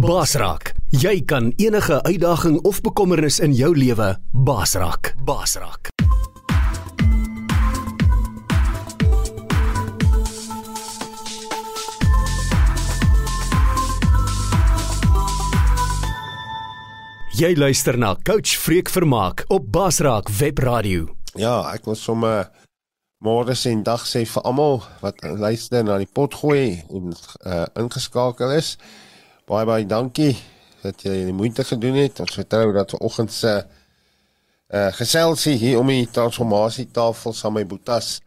Basraak, jy kan enige uitdaging of bekommernis in jou lewe basraak. Basraak. Jy luister na Coach Freek Vermaak op Basraak Webradio. Ja, ek wil sommer môre sien dag sê vir almal wat luister na die pot gooi en uh, ingeskakel is. Baie baie dankie dat jy die moeite gedoen het. Ons vertrou dat vanoggend se uh, geselsie hier om die transformasietafel saam met Boetas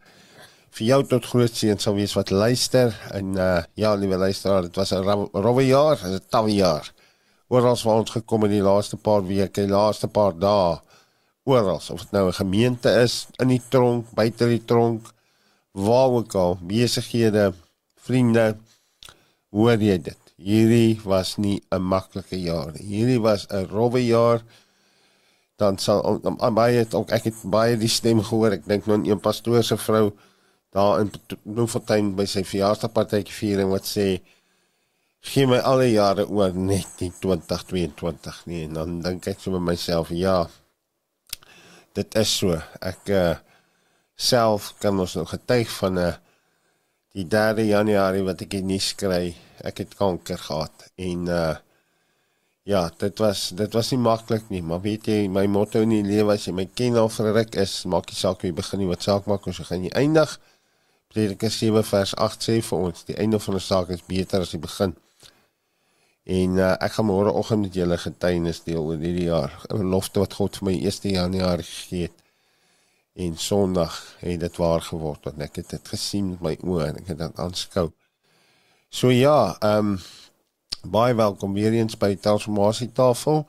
vir jou tot groot seën sal wees wat luister en uh, ja, liewe luisteraar, dit was 'n rowwe jaar, 'n tawwe jaar oral waar ons gekom in die laaste paar weke, die laaste paar dae. Oral, of dit nou 'n gemeente is, in die tronk, buite die tronk, waar ook al, besighede, vriende, hoor jy dit? Hierdie was nie 'n maklike jaar nie. Hierdie was 'n rowwe jaar. Dan sal aan baie het ook ek het baie die stem gehoor. Ek dink nou 'n pastoor se vrou daar in Bloemfontein by sy verjaarsdagpartytjie viering wat sê gee my alle jare oor net nie 2022 nie en dan dink ek so met myself ja dit is so ek uh, self kan ons nog getuig van 'n uh, eh, die 3 Januarie wat ek nie skry ek het kanker gehad en uh, ja dit was dit was nie maklik nie maar weet jy my motto in die lewe as jy my ken al vir ruk is maak nie saak hoe jy begin nie wat saak maak ons gaan nie eindig Prediker 7 vers 8 sê vir ons die einde van 'n saak is beter as die begin En uh, ek gaan môre oggend met julle getuienis deel oor hierdie jaar, 'n lofte wat God vir my 1 Januarie gegee het. En Sondag het dit waar geword want ek het dit gesien met my oë en ek het dit aanskou. So ja, ehm um, baie welkom weer eens by Transformasie Tafel.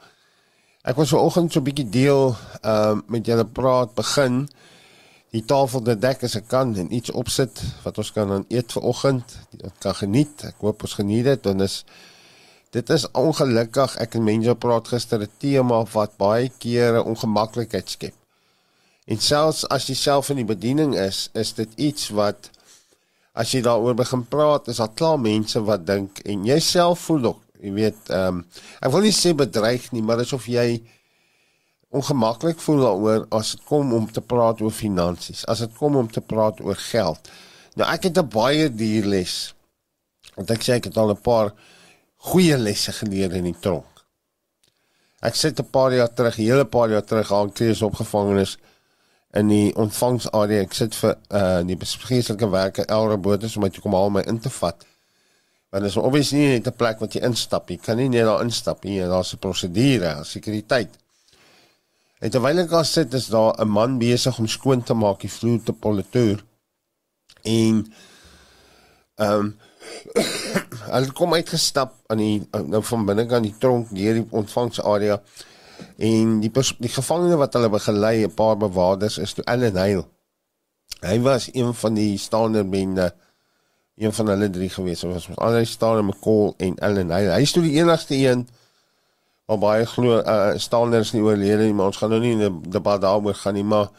Ek was vanoggend so 'n bietjie deel ehm um, met julle praat begin die tafel te dek as ek kan en iets opsit wat ons kan dan eet vanoggend. Dit kan geniet. Ek hoop ons geniet dit en is Dit is ongelukkig ek en mense praat gister 'n tema wat baie kere ongemaklikheid skep. En selfs as jy self in die bediening is, is dit iets wat as jy daaroor begin praat, is daar klaar mense wat dink en jouself voel ook, jy weet, ehm um, ek wil nie sê bedreig nie, maar asof jy ongemaklik voel daaroor as dit kom om te praat oor finansies, as dit kom om te praat oor geld. Nou ek het 'n baie duur les. Want ek sê ek het al 'n paar goeie lesse geleer in die tronk. Ek sit 'n paar jaar terug, 'n hele paar jaar terug aan klees opgevangenes in die ontvangsarea. Ek sit vir uh die bespreeklike werke elke botes om my te kom haal my in te vat. Want dit is obviously nie net 'n plek wat jy instap nie. Kan nie net daar instap nie. Daar's 'n prosedure, sekuriteit. En terwyl ek daar sit, is daar 'n man besig om skoon te maak die vloer te politoer. En ehm um, Hulle kom uitgestap aan die nou van binnekant die tronk deur die ontvangsarea en die die gevangene wat hulle begelei 'n paar bewakers is toe Allen Hale. Hy was een van die staande bende een van hulle drie gewees. Ons was al staande McCall en Allen Hale. Hy is toe die enigste een wat baie glo uh, staanders nie oorlede nie, maar ons gaan nou nie in 'n debat daaroor gaan nie, maar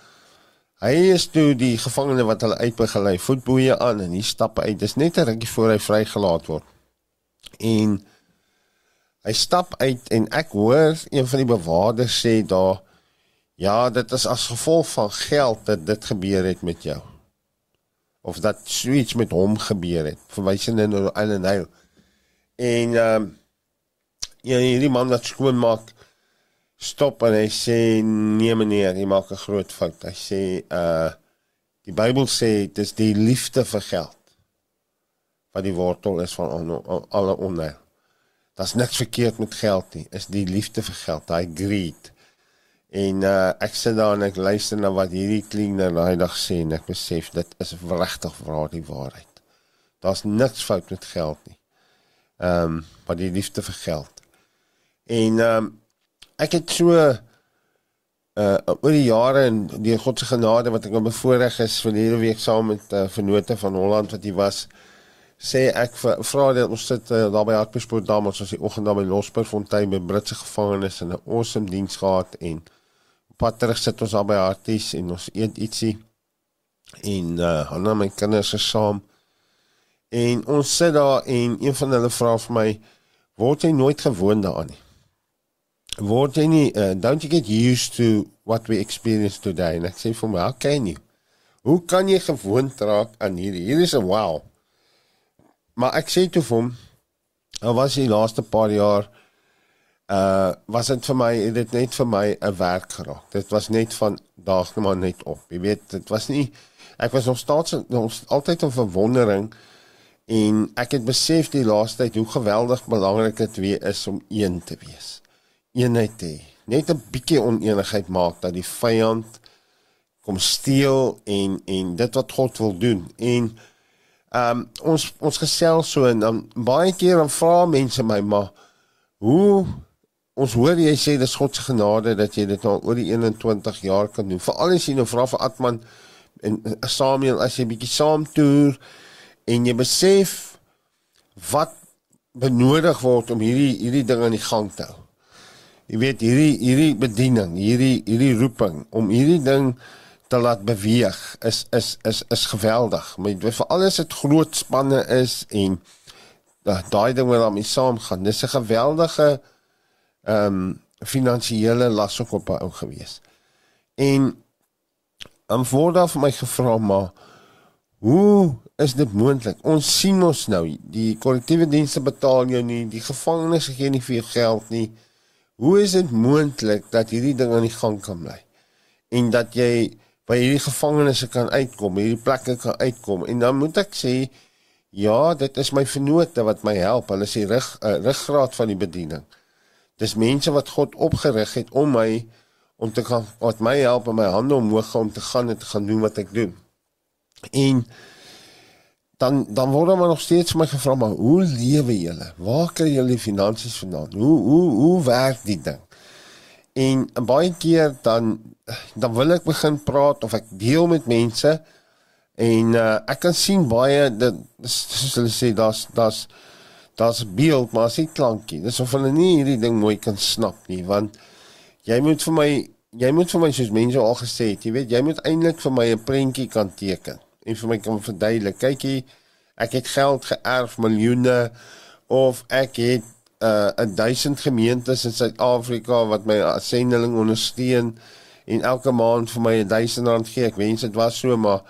Hy is toe die gevangene wat hulle uitbegelei voetboeie aan en hy stap uit. Dis net 'n rukkie voor hy vrygelaat word. En hy stap uit en ek hoor een van die bewakers sê daar ja, dit is as gevolg van geld dat dit gebeur het met jou. Of dat switch met hom gebeur het. Verwysende na Allen Hale. En ehm um, ja, hierdie man wat skoon maak stop en hy sê nee meneer, jy maak 'n groot fout. Hy sê uh die Bybel sê dis die liefde vir geld wat die wortel is van alle onheil. Daar's niks verkeerd met geld nie. Is die liefde vir geld, daai greed. En uh ek sit daar en ek luister na wat hierdie kliener daai dag sê en ek besef dit is regtig waar die waarheid. Daar's niks fout met geld nie. Ehm um, maar die liefde vir geld. En ehm um, ek het so uh oor die jare en die God se genade wat ek nou bevoorreg is verlede week saam met uh, vernote van Holland wat hy was sê ek vra dat ons sit uh, daar by Hartbeespoort dam ons was die oggend daar by Losbergfontein by Britse gevangenes in 'n awesome diens gehad en pad terug sit ons daar by Harties en ons eet ietsie en uh hulle my kinders is saam en ons sit daar en een van hulle vra vir my word jy nooit gewoond daaraan nie. Word jy nie uh, don't you get used to what we experience today? Ek sê vir my, how can you? Hoe kan jy gewoond raak aan hierdie? Hier is 'n wow. Maar ek sê toe vir hom, al was die laaste paar jaar uh was dit vir my dit net vir my 'n werk geraak. Dit was net van daag net maar net op. Jy weet, dit was nie ek was nog steeds nog altyd 'n verwondering en ek het besef die laaste tyd hoe geweldig belangrik dit weer is om een te wees. Eenheid te hê. Net 'n bietjie oneenigheid maak dat die vyand kom steel en en dit wat God wil doen. En ehm um, ons ons gesels so en dan baie keer dan vra mense my maar hoe ons hoor jy sê dis God se genade dat jy dit al oor die 21 jaar kan doen. Veral as jy nou vra vir Atman en eh, Samuel as jy bietjie saam toer en jy besef wat benodig word om hierdie hierdie ding aan die gang te hou. Jy weet hierdie hierdie bediening, hierdie hierdie roeping om hierdie ding te laat beweeg is is is is geweldig. Maar vir alles dit groot spanne is en daai ding wat daarmee saamgaan. Dis 'n geweldige ehm um, finansiële las ook op ou gewees. En am vooraf vir my gevra maar hoe is dit moontlik? Ons sien ons nou die kollektiewe dienste betaal jou nie, die gevangenes gee nie vir jou geld nie. Hoe is dit moontlik dat hierdie ding aan die gang kan bly? En dat jy by hierdie gevangenes kan uitkom, hierdie plekke kan uitkom en dan moet ek sê ja, dit is my vennote wat my help. Hulle is die rug uh, ruggraat van die bediening. Dis mense wat God opgerig het om my om te gaan wat my help om my hande omhoog om te gaan en te gaan doen wat ek doen. En dan dan word maar nog steeds my gevra maar hoe lewe julle? Waar kry julle finansies vandaan? Hoe hoe hoe werk die ding? En baie keer dan dan wil ek begin praat of ek deel met mense en uh, ek kan sien baie dat soos hulle sê daar's daar's daar's beeld maar as jy klankie dis of hulle nie hierdie ding mooi kan snap nie want jy moet vir my jy moet vir my soos mense al gesê het jy weet jy moet eintlik vir my 'n prentjie kan teken en vir my kan verduidelik kykie ek het geld geërf miljoene of ek het uh, 'n uh, duisend gemeentes in Suid-Afrika wat my sendeling ondersteun en elke maand vir my 'n duisend rand gee ek wens dit was so maar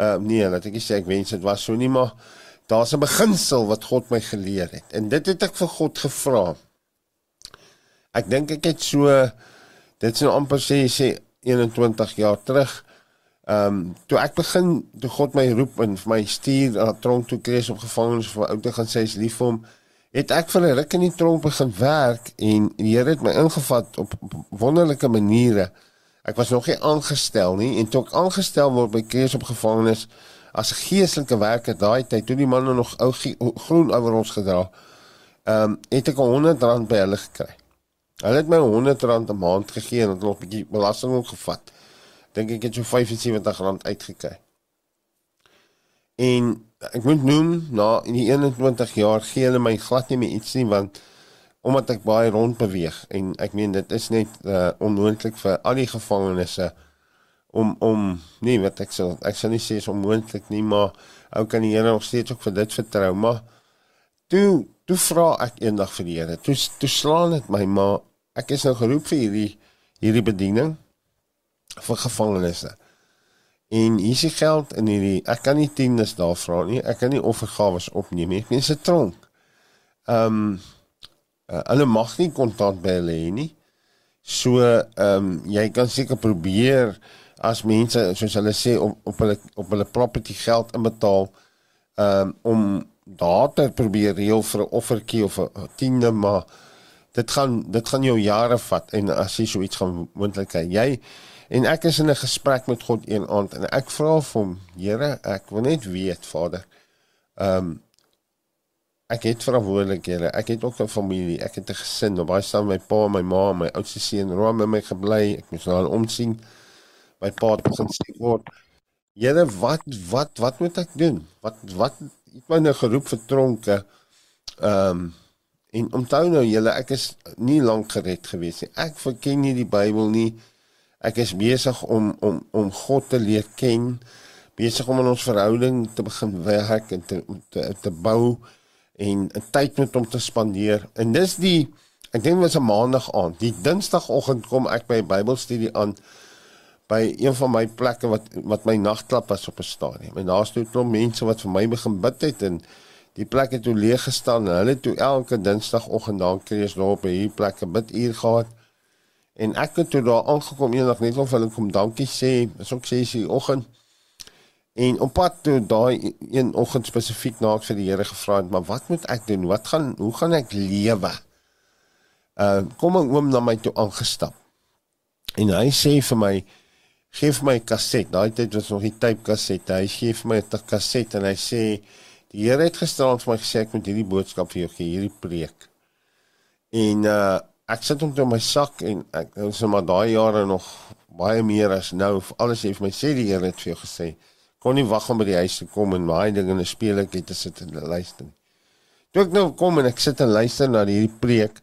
uh, nee laat ek sê ek wens dit was so nie maar daar's 'n beginsel wat God my geleer het en dit het ek vir God gevra. Ek dink ek het so dit sou amper sê sê 21 jaar terug. Ehm um, toe ek begin toe God my roep en vir my stuur na tronk toe kry op gevangenes vir ou te gaan sê is lief vir hom het ek vir 'n ruk in die tronk begin werk en die Here het my ingevat op, op wonderlike maniere. Ek was nog nie aangestel nie en toe ek aangestel word by Krees op gevangenes as geestelike werker daai tyd toe die manne nog ou groen oor ons gedra. Ehm um, het ek 100 rand by hulle gekry. Hulle het my 100 rand 'n maand gegee en het nog 'n bietjie belasting opgevat. Dink ek het so 75 rand uitgekry. En ek moet noem na in die 21 jaar gee hulle my glad nie meer iets nie want omdat ek baie rond beweeg en ek meen dit is net uh, onmoontlik vir al die gevangenes om om nee wat ek sê ek sal nie sê is onmoontlik nie maar ou kan die Here nog steeds ook vir dit vertrou maar toe toe vra ek eendag vir die Here toe toe slaan dit my maar ek is nou geroep vir hierdie hierdie bediening vir gevangenes en hier is geld in hierdie ek kan nie tiendes daar vra nie ek kan nie offergawe opneem nie mense tronk. Ehm um, uh, hulle mag nie kontant by hulle hê nie. So ehm um, jy kan seker probeer as mense soos hulle sê op op hulle op hulle property geld inbetaal um, om daar te probeer reël vir 'n offertjie of 'n tiende maar dit gaan dit gaan jou jare vat en as jy so iets gaan moontlik hê jy en ek is in 'n gesprek met God een aand en ek vra vir hom Here ek wil net weet Vader ehm um, ek het verantwoordelikhede. Ek het ook 'n familie. Ek het 'n gesin. Baie saam met my pa en my ma my oudste seun Rom met my gebly. Ek moet nou omsien. My pa het begin sê word. Here wat wat wat moet ek doen? Wat wat het my nou geroep vir tronke? Ehm um, en onthou nou julle ek is nie lank gered gewees nie. Ek verken nie die Bybel nie. Ek is besig om om om God te leer ken. Besig om in ons verhouding te begin werk en te te, te bou en 'n tyd met hom te spandeer. En dis die ek dink dit was 'n maandag aand. Die dinsdagoggend kom ek by 'n Bybelstudie aan by een van my plekke wat wat my nagklap was op 'n stadium. En daar stond klomp mense wat vir my begin bid het en die plek het toe leeg gestaan. Hulle toe elke dinsdagoggend daar krees daar op hierdie plekke bid uur gehad. En ek het toe daar aangekom eendag net om vir hulle kom dankie sê. Dis ook 6:00 die oggend. En op pad toe daai een oggend spesifiek na ek vir die Here gevra het, maar wat moet ek doen? Wat gaan hoe gaan ek lewe? Uh kom 'n oom na my toe aangestap. En hy sê vir my, gee vir my 'n kaset. Daai tyd was nog die tape kaset. Hy gee vir my 'n kaset en hy sê die Here het gisteraan vir my gesê ek moet hierdie boodskap vir jou gee, hierdie preek. En uh ek sit hom in my sak en ek nou sê maar daai jare nog baie meer as nou alles het vir my sê die Here het vir jou gesê kon nie wag om by die huis te kom en baie dinge in 'n speletjie te sit en luister nie. Toe ek nou kom en ek sit en luister na hierdie preek.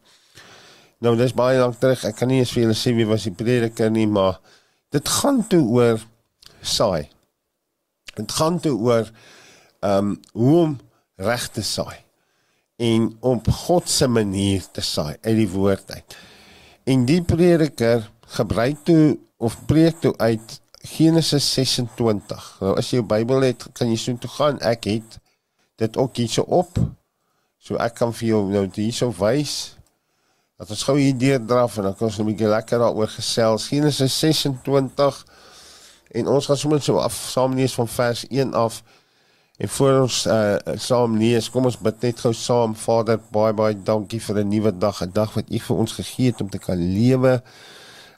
Nou dis baie lank terug. Ek kan nie eens vir julle sê wie was die prediker nie, maar dit gaan toe oor saai. Dit gaan toe oor ehm um, hoe om reg te saai en op God se manier te saai uit die woord uit. En die prediker gebruik toe of preek toe uit Genesis 26. Nou as jy jou Bybel het, kan jy so toe gaan. Ek het dit ook hierso op. So ek kan vir jou nou hierso wys. Dat ons gou hier deurdraf en dan kan ons 'n bietjie lekker daaroor gesels. Genesis 26 en ons gaan sommer so af saam lees van vers 1 af. En voor ons uh, saam lees, kom ons bid net gou saam. Vader, baie baie dankie vir 'n nuwe dag, 'n dag wat U vir ons gegee het om te kan lewe.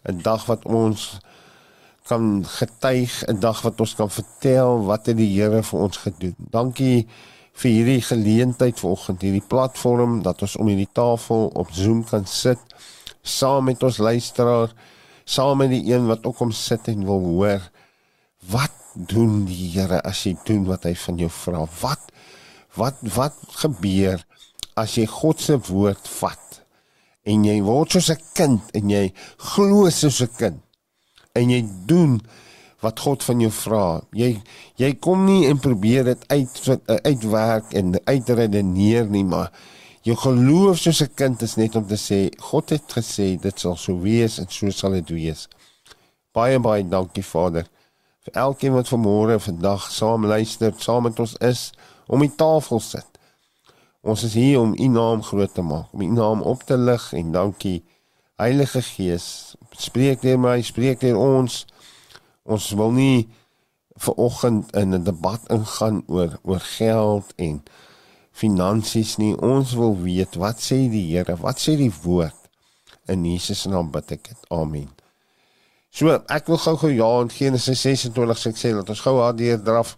'n Dag wat ons kan getuig 'n dag wat ons kan vertel wat het die Here vir ons gedoen. Dankie vir hierdie geleentheid vanoggend, hierdie platform dat ons om hierdie tafel op Zoom kan sit saam met ons luisteraar, saam met die een wat ook om sit en wil hoor wat doen die Here as jy doen wat hy van jou vra? Wat wat wat gebeur as jy God se woord vat en jy word soos 'n kind en jy glo soos 'n kind? En jy doen wat God van jou vra. Jy jy kom nie en probeer dit uit uitwerk en uitredeneer nie, maar jou geloof soos 'n kind is net om te sê God het gesê dit sal so wees en so sal dit wees. Baie baie dankie Vader vir elkeen wat vanmôre vandag saam luister, saam met ons is om die tafel sit. Ons is hier om U naam groot te maak, om U naam op te lig en dankie Heilige Gees, spreek deur my, spreek deur ons. Ons wil nie ver oggend in 'n debat ingaan oor oor geld en finansies nie. Ons wil weet wat sê die Here? Wat sê die woord? In Jesus naam bid ek dit. Amen. So, ek wil gou-gou ja in Genesis 26 sê dat ons gou daardeur draf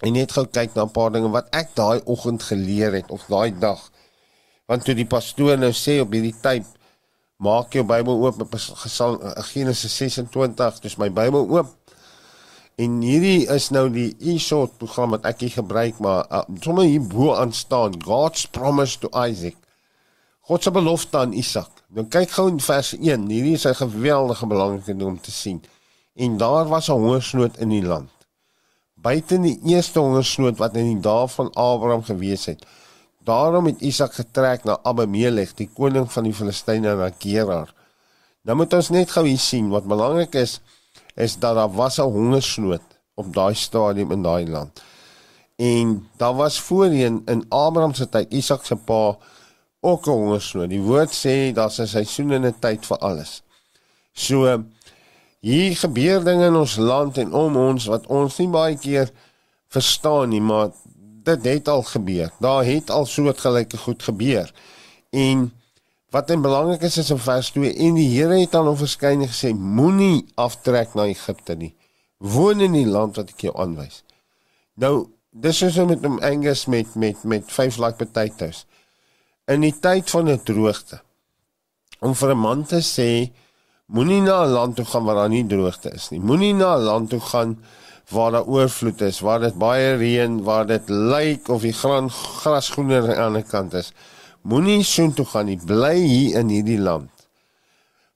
en net gou kyk na 'n paar dinge wat ek daai oggend geleer het of daai dag. Want toe die pastoor nou sê op hierdie tyd Maak jou Bybel oop op Gesal Genesis 26, dis my Bybel oop. En hierdie is nou die e-short program wat ek hier gebruik, maar uh, sommer hier bo aan staan God's promise to Isaac. God se belofte aan Isak. Dan kyk gou in vers 1. Hierdie is 'n geweldige belangrike ding om te sien. En daar was 'n hongersnood in die land. Buite die eerste hongersnood wat in die dae van Abraham gewees het. Daarom het Isak getrek na Abimelek, die koning van die Filistyne na Gerar. Nou moet ons net gou hier sien wat belangrik is is dat daar was 'n hongersnood op daai stadium in daai land. En daar was voorheen in Abraham se tyd Isak se pa ook 'n hongersnood. Die woord sê daar's 'n seisoen en 'n tyd vir alles. So hier gebeur dinge in ons land en om ons wat ons nie baie keer verstaan nie, maar dit het al gebeur. Daar het al soortgelyke goed gebeur. En wat en belangrik is is in vers 2 en die Here het aan hom verskyn en gesê moenie aftrek na Egipte nie. Woon in die land wat ek jou aanwys. Nou, dis is met hom Angus met met met vyf like potatoes. In die tyd van 'n droogte. Om vir 'n man te sê moenie na 'n land toe gaan waar daar nie droogte is nie. Moenie na 'n land toe gaan waar daar oorvloed is, waar dit baie reën, waar dit lyk of die graan gras groener aan die ander kant is. Moenie soontoe gaan nie, bly hier in hierdie land.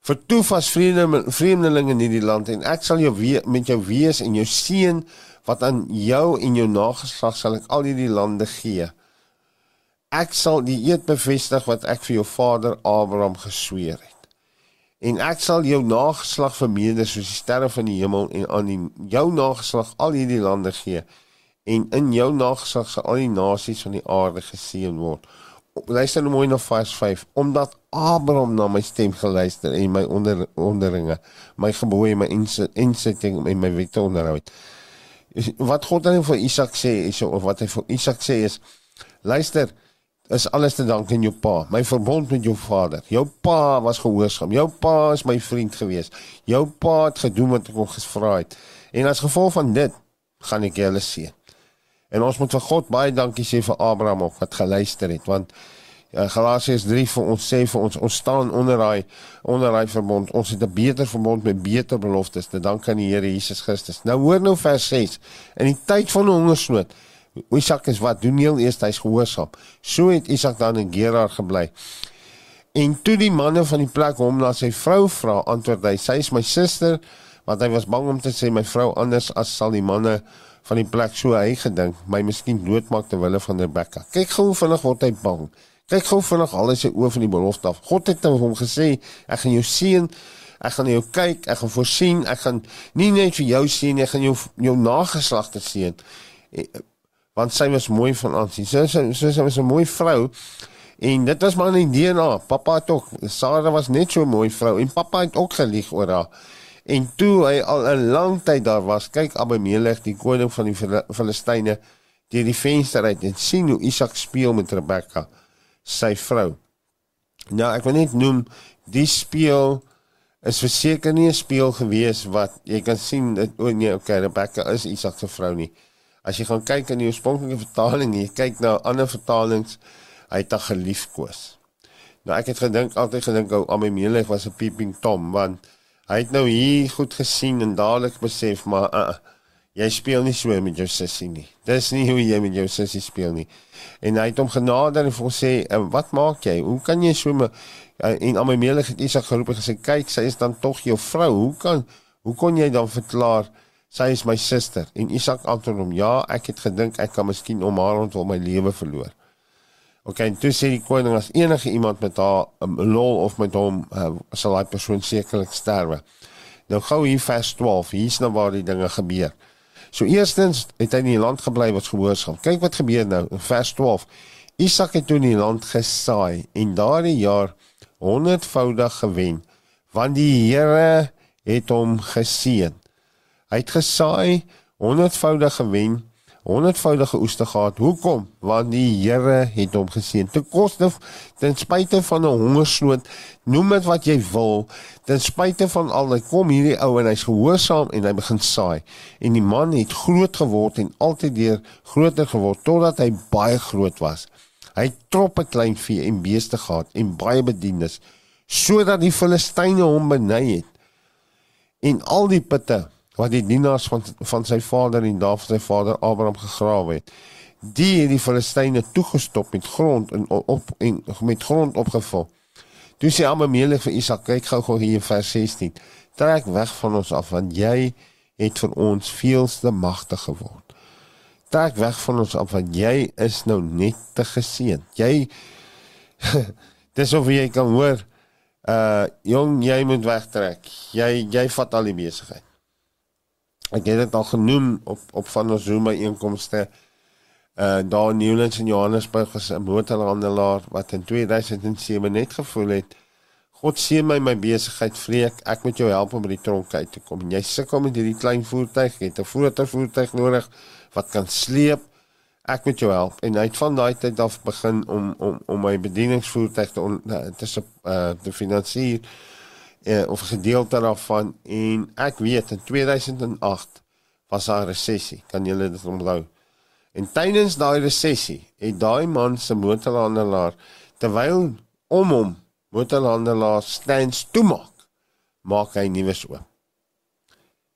Vertoef as vreemde vreemdeling in hierdie land en ek sal jou we met jou wees en jou seën wat aan jou en jou nageslag sal ek al hierdie lande gee. ek sal die eed bevestig wat ek vir jou vader Abraham gesweer het. En ek sal jou nageslag vermeerder soos die sterre van die hemel en aan die, jou nageslag al hierdie lande gee en in jou nageslag sal al die nasies van die aarde geseën word. Luister nou mooi na vers 5 omdat Abraham na my stem geluister en my onder onderinge, my gebooie, my insetting en my wette onderhou het. Wat God dan vir Isak sê is of wat hy vir Isak sê is luister is alles te dank aan jou pa, my verbond met jou vader. Jou pa was gehoorsaam. Jou pa is my vriend gewees. Jou pa het gedoen wat ek hom gevra het. En as gevolg van dit gaan ek julle sien. En ons moet vir God baie dankie sê vir Abraham of wat geluister het want ja, Galasiërs 3 vir ons sê vir ons ons staan onder daai onder daai verbond. Ons het 'n beter verbond met beter beloftes te dank aan die Here Jesus Christus. Nou hoor nou vers 6. In die tyd van hongersnood Isak is wat doen heel eers hy's gehoorsaam. So het Isak dan in Gerar gebly. En toe die manne van die plek hom na sy vrou vra, antwoord hy: "Sy is my suster," want hy was bang om te sê my vrou anders as sal die manne van die plek so hy gedink my miskien doodmaak ter wille van Rebekka. Kyk gou vinnig word hy bang. Kyk gou vinnig al sy oë van die belofte af. God het hom gesê, "Ek gaan jou seën." Ek gaan jou kyk, ek gaan voorsien, ek gaan nie net vir jou sien nie, ek gaan jou jou nageslagte seën want sy was mooi van aansien. Sy sy sy, sy was 'n mooi vrou. En dit was maar 'n DNA. Pappa het ook Sarah was net so 'n mooi vrou en pappa het ook gelieg oor haar. En toe hy al 'n lang tyd daar was, kyk Abimelech, die koning van die Filistyne, deur die venster uit en sien hoe Isak speel met Rebekka, sy vrou. Nou, ek wil net noem die speel is verseker nie 'n speel gewees wat jy kan sien dat o nee, okay, Rebekka is Isak se vrou nie. As jy gaan kyk in die oorspronklike vertaling, jy kyk na ander vertalings, hy het 'n geliefkoes. Nou ek het gedink altyd gedink ou Amelie was 'n peeping tom want hy het nou hier goed gesien en dadelik besef maar uh, jy speel nie so met jou sussie nie. Dis nie hoe jy met jou sussie speel nie. En hy het hom genader en vir sê, "Wat maak jy? Hoe kan jy so met uh, en Amelie het Isak geroep en gesê, "Kyk, sy is dan tog jou vrou. Hoe kan hoe kon jy dan verklaar sy is my suster en Isak antwoord hom ja ek het gedink ek kan miskien om haar ontwil my lewe verloor. OK toe sê die koning as enige iemand met haar um, lol of met hom uh, sal hy persoon sekerlik sterwe. Nou gou hier vers 12 hier's nou waar die dinge gebeur. So eerstens het hy in die land gebly wat gehoorsaam. Kyk wat gebeur nou in vers 12 Isak het toe in die land gesaai en daardie jaar honderdvoudig gewen want die Here het hom geseën Hy het gesaai, honderdvoudig gewen, honderdvoudige oes te gehad. Hoekom? Want die Here het hom geseën. Te koste ten spyte van 'n hongersnood, noem dit wat jy wil, ten spyte van al dit kom hierdie ou en hy's gehoorsaam en hy begin saai. En die man het groot geword en altyd weer groter geword totdat hy baie groot was. Hy het troppe klein vee en beeste gehad en baie bedienis sodat die Filistyne hom benei het. En al die putte wat die dienaars van van sy vader en daar van sy vader Abraham gegrawe het. Die het die Filistyne toegestop met grond en op en met grond opgevul. Toe sê Abimelech vir Isak, kyk gou-gou hier in vers 16. Trek weg van ons af want jy het vir ons veelste magtig geword. Trek weg van ons af want jy is nou net te geseën. Jy Dis of jy kan hoor uh jong jy moet wegtrek. Jy jy vat al die besigheid ek het dit al genoem op op van ons Zoom byeenkomste uh daar in Newlands in Johannesburg was 'n motorhandelaar wat in 2007 net gevoel het God seën my my besigheid vreek. Ek moet jou help om by die tronk uit te kom. En jy sukkel met hierdie klein voertuig. Jy het 'n groter voertuig nodig wat kan sleep. Ek moet jou help. En hy het van daai tyd af begin om om om my bedieningsvoertuig te on, te uh te finansier uh, of gedeelte daarvan en ek weet in 2008 was daar 'n resessie. Kan julle dit onthou? En tydens daai resessie het daai man se motorhandelaar terwyl om hom motorhandelaar stands toemaak, maak hy nuwe oop.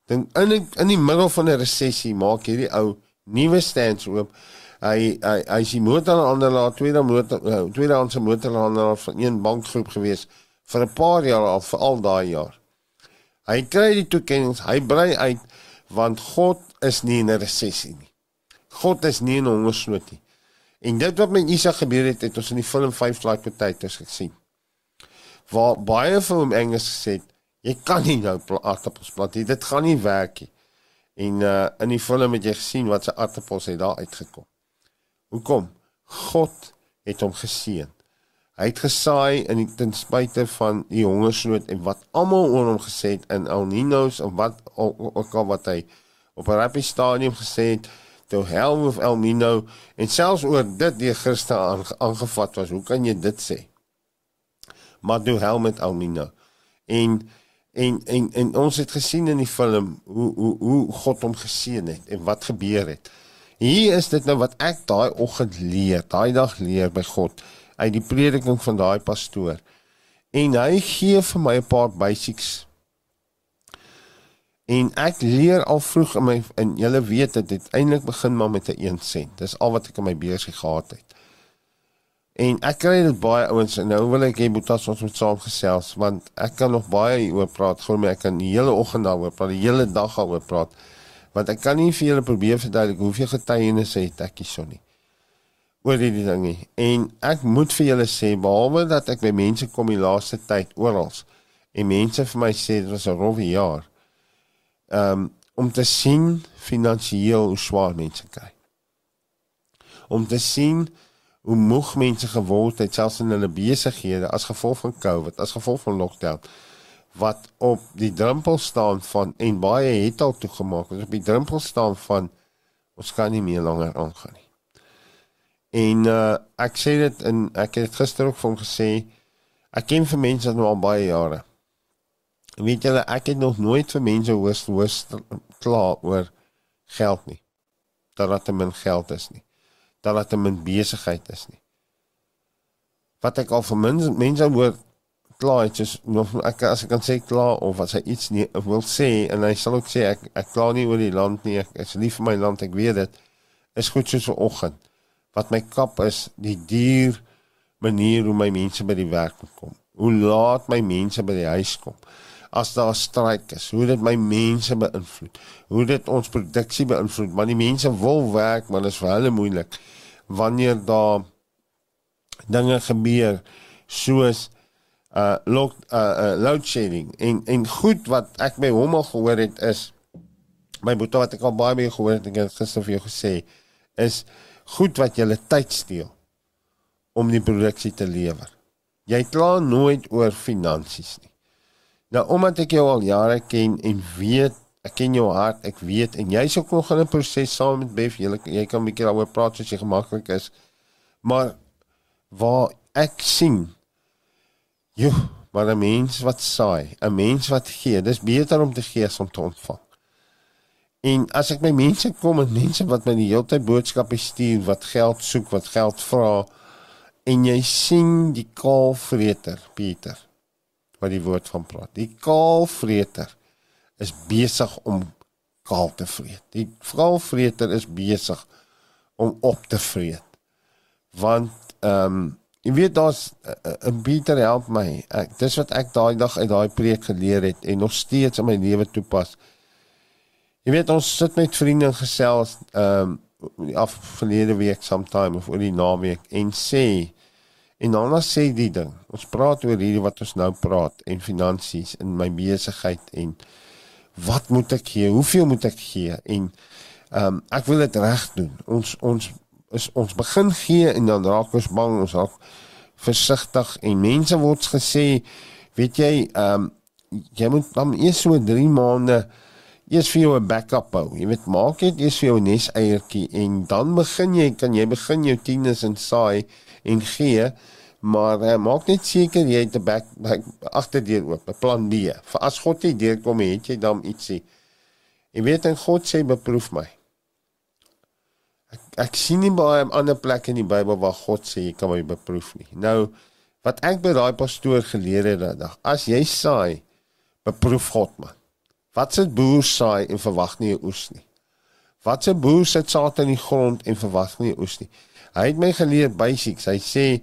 Dan in in die middel van 'n resessie maak hierdie ou nuwe stands oop. Hy hy hy die motorhandelaar tweede motor uh, tweedehandse motorhandelaar van een bankgroep geweest vir 'n paar jaar al vir al daai jaar. Hy kry die toekennings, hy brei uit want God is nie in 'n resessie nie. God is nie in hongersnood nie. En dit wat met Isak gebeur het, het ons in die film Five Flight Potatoes gesien. Waar baie van hom Engels gesê jy kan nie nou aardappels plant nie, dit gaan nie werk nie. En uh in die film het jy gesien wat se aardappels het daar uitgekom. Hoekom? God het hom geseën. Hy het gesaai in die, ten spyte van die hongersnood en wat almal oor hom gesê het in El Niños of wat ook al wat hy op 'n rappie stadium gesê het to hell with El Niño en selfs oor dit die Christen aangevat was. Hoe kan jy dit sê? Maar do hell met El Niño. En en en en ons het gesien in die film hoe hoe hoe God hom geseën het en wat gebeur het. Hier is dit nou wat ek daai oggend leer, daai dag leer by God uit die prediking van daai pastoor. En hy gee vir my 'n paar basics. En ek leer al vroeg in my en julle weet dit het eintlik begin maar met 'n 1 sent. Dis al wat ek in my beursie gehad het. En ek kry dit baie ouens en nou wil ek hê moet ons met saam gesels want ek kan nog baie oor praat. Gou maar ek kan die hele oggend daaroor praat, die hele dag daaroor praat. Want ek kan nie vir julle probeer verduidelik hoeveel getuienisse het ek hierson nie oor hierdie ding nie. En ek moet vir julle sê behalwe dat ek by mense kom die laaste tyd oral en mense vir my sê dit was 'n rowwe jaar. Um om te sien finansiëel hoe swaar mense kry. Om te sien hoe moeg mense geword het selfs in hulle besighede as gevolg van COVID, as gevolg van lockdown wat op die drempel staan van en baie het al toegemaak, op die drempel staan van ons kan nie meer langer aangaan nie. En uh ek sê dit in ek het gister ook vir hom gesê ek ken vir mense nou al baie jare. Weet julle ek het nog nooit vir mense hoor hoor klaar oor geld nie. Dat dit min geld is nie. Dat dit min besigheid is nie. Wat ek al vir mense mense hoor klaar het is nog ek as ek kan sê klaar of as hy iets nie wil sê en hy sal ook sê ek ek klaar nie oor die land nie. Ek is lief vir my land, ek weet dit. Is goed soos vanoggend wat my kap is die duur manier hoe my mense by die werk kom. Hoe laat my mense by die huis kom. As daar streik is, hoe dit my mense beïnvloed. Hoe dit ons produksie beïnvloed, want die mense wil werk, maar dit is vir hulle moeilik wanneer daar dinge gebeur soos uh lock uh, uh load shedding en en goed wat ek by hom al gehoor het is my boetie wat ek al baie mee gehoor het ek het gister vir jou gesê is goed wat julle tyd steel om die produksie te lewer. Jy kla nooit oor finansies nie. Nou omdat ek jou al jare ken en weet, ek ken jou hart, ek weet en jy's ook nog in 'n proses saam met Bef, jy jy kan 'n bietjie daaroor praat as jy gemaklik is. Maar waar ek sien jy maar 'n mens wat saai, 'n mens wat gee, dis beter om te gee as om te ontvang. En as ek by mense kom en mense wat my die hele tyd boodskappe stuur wat geld soek, wat geld vra en jy sien die kaalvreter Pieter wat die woord van praat. Die kaalvreter is besig om kaal te vreet. Die kaalvreter is besig om op te vreet. Want ehm um, jy weet daar's 'n uh, uh, Pieter help my. Ek dis wat ek daai dag uit daai preek geleer het en nog steeds in my lewe toepas. Jy weet ons sit met vriende gesels ehm um, af verlede week sometime of oor die naweek en sê en dan sê die ding. Ons praat oor hierdie wat ons nou praat en finansies in my besigheid en wat moet ek gee? Hoeveel moet ek gee? En ehm um, ek wil dit reg doen. Ons ons is ons begin gee en dan raak ons bang, ons raak versigtig en mense word gesê, weet jy, ehm um, jy moet dan eers so 3 maande eers vir jou 'n backup hou. Jy weet, maak net eers vir jou 'n nes eiertjie en dan begin jy kan jy begin jou tieners en saai en gee, maar uh, maak net seker jy het 'n back, agterdeur oop, 'n plan B. Vir as God nie deurkom het jy dan ietsie. Jy weet en God sê beproef my. Ek, ek sien nie baie ander plekke in die Bybel waar God sê jy kan my beproef nie. Nou wat ek by daai pastoor geleer het daai dag, as jy saai, beproef God man. Wat se boer saai en verwag nie 'n oes nie. Wat se boer sit saad in die grond en verwag nie 'n oes nie. Hy het my geleer basics. Hy sê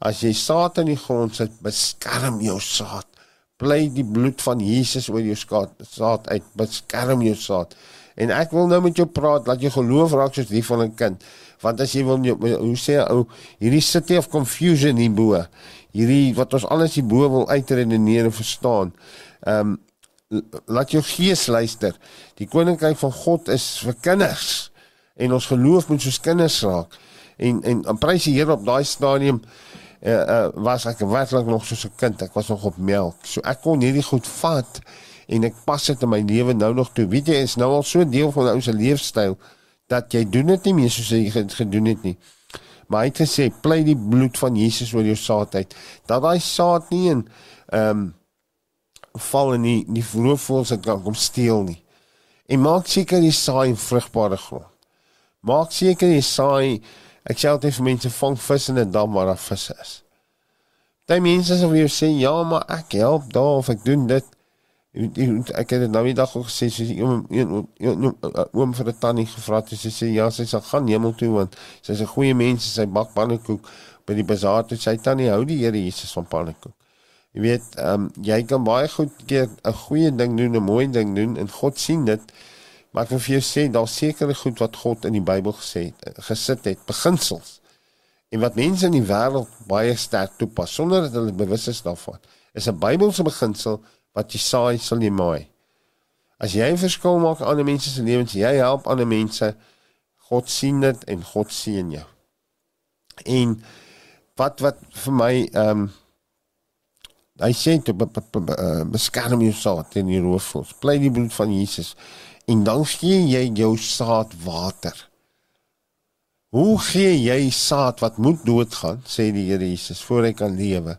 as jy saad in die grond sit, beskerm jou saad. Bly die bloed van Jesus oor jou saad uit, beskerm jou saad. En ek wil nou met jou praat dat jy geloof raak soos die van 'n kind. Want as jy wil hoe sê ou hierdie city of confusion hier bo. Hierdie wat ons alles hier bo wil uitredeneer en verstaan. Ehm um, laat jou gees luister. Die koninkryk van God is vir kinders en ons geloof moet soos kinders raak. En en, en prys die Here op daai stadium uh, uh, was ek werklik nog soos 'n kind. Ek was nog op melk. So ek kon hierdie goed vat en ek pas dit in my lewe nou nog toe. Weet jy, is nou al so deel van ons leefstyl dat jy doen dit nie meer soos jy gedoen het nie. Maar hy het gesê, "Plei die bloed van Jesus oor jou saad uit." Dat daai saad nie in ehm um, val in die die roofvoëls het kan kom steel nie. En maak seker jy saai in vrugbare grond. Maak seker jy saai ek sê altyd vir mense vang vis in 'n dam waar daar visse is. Daai mense sê vir jou sê ja, maar ek help daar of ek doen dit ek het dit nou die dag ook gesê sy oom oom vir 'n tannie gevra het sy sê ja sy sal gaan hemel toe want sy's 'n goeie mens sy bak pannekoek by die bazaar toe sy tannie hou die Here Jesus van pannekoek jy weet um, jy kan baie goed keer 'n goeie ding doen 'n mooi ding doen en God sien dit maar ek wil vir jou sê daar seker goed wat God in die Bybel gesê het gesit het beginsels en wat mense in die wêreld baie sterk toepas sonder dat hulle bewus is daarvan is 'n Bybelse beginsel wat jy saai sal jy maai. As jy 'n verskil maak aan ander mense se lewens, jy help ander mense, God sien dit en God seën jou. En wat wat vir my ehm um, hy sê te beskerm jou saad teen die roofvoëls. Bly die bloed van Jesus en dan gee jy jou saad water. Hoe gee jy saad wat moet doodgaan, sê die Here Jesus, voor hy kan lewe?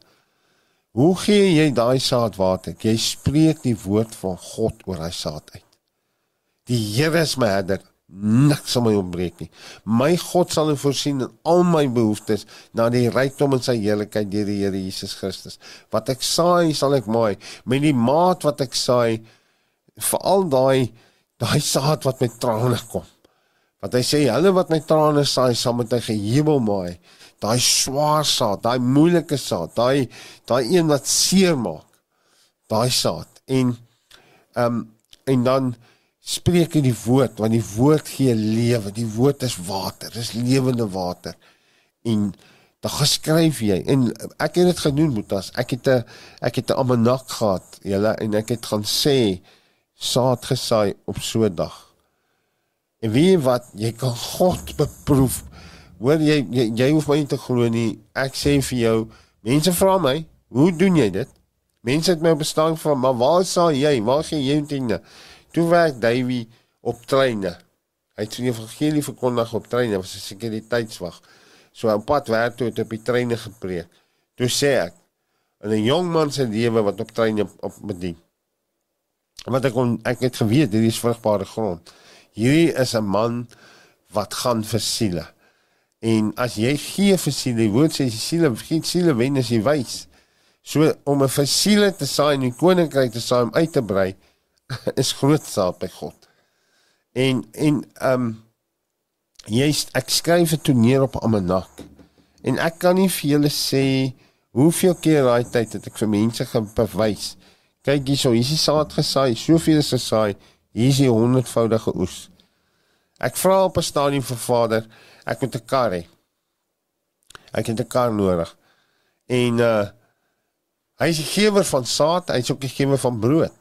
Hoe gee jy daai saad water? Jy spreek die woord van God oor daai saad uit. Die Here is my herder, niks sal my ontbreek nie. My God sal voorsien in al my behoeftes na die rykdom in sy heerlikheid deur die Here Jesus Christus. Wat ek saai, sal ek maai. Met die maat wat ek saai, veral daai daai saad wat met trane kom. Wat hy sê, hulle wat met trane saai, sal met 'n gehebel maai daai swaar saad, daai moeilike saad, daai daai een wat seer maak. Daai saad en ehm um, en dan spreek hy die woord want die woord gee lewe. Die woord is water, dis lewende water. En dan geskryf jy en ek het dit genoem Boetas. Ek het 'n ek het 'n almanak gehad, julle en ek het gaan sê saad gesaai op so 'n dag. En wie wat jy kan God beproef Hoor jy, jy jy hoef my nie te glo nie. Ek sê vir jou, mense vra my, "Hoe doen jy dit?" Mense het my bestaan van, "Maar waar sal jy? Waar gee jy dinge?" Toe werk Davey op treine. Hy het sy evangelie verkondig op treine, was 'n sekuriteitswag. So op pad werk toe het op die treine gepreek. Toe sê ek, "In 'n jong man se lewe wat op treine op bedien." Want ek kon ek het geweet hierdie is vrugbare grond. Hierdie is 'n man wat gaan vir siele. En as jy gee vir siele, die woord sê jy siele, geen siele wen as jy wys. So om 'n vir siele te saai in die koninkryk te saai om uit te brei is groot saak by God. En en ehm um, jy ek skryf dit neer op Amanak. En ek kan nie vir julle sê hoeveel keer daai tyd het ek vir mense gewys. Kyk hierso, hier is saad gesaai, soveel is gesaai, hier is die honderdvoudige oes. Ek vra op 'n stadium vir Vader, ek moet 'n kar hê. Ek het 'n kar nodig. En uh hy is die gewer van saad, hy is ook die gewer van brood.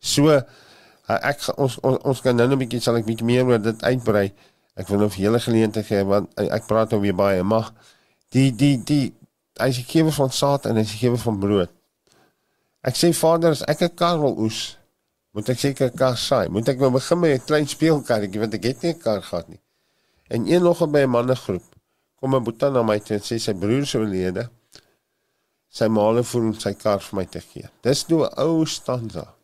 So uh, ek ons, ons ons kan nou 'n bietjie sal ek bietjie meer oor dit uitbrei. Ek wil nou vir julle geleentheid gee want uh, ek praat nou weer baie, maar die die die is die gewer van saad en is die gewer van brood. Ek sê Vader, as ek 'n kar wil oes, moet ek seker 'n kar saai. Moet ek nou begin met 'n klein speelkarretjie want ek het nie 'n kar gehad nie. En een nog by 'n mannegroep kom 'n boetie na my toe en sê sy broer se oorlede. Sy maale voel sy kar vir my te gee. Dis nou 'n ou stanza.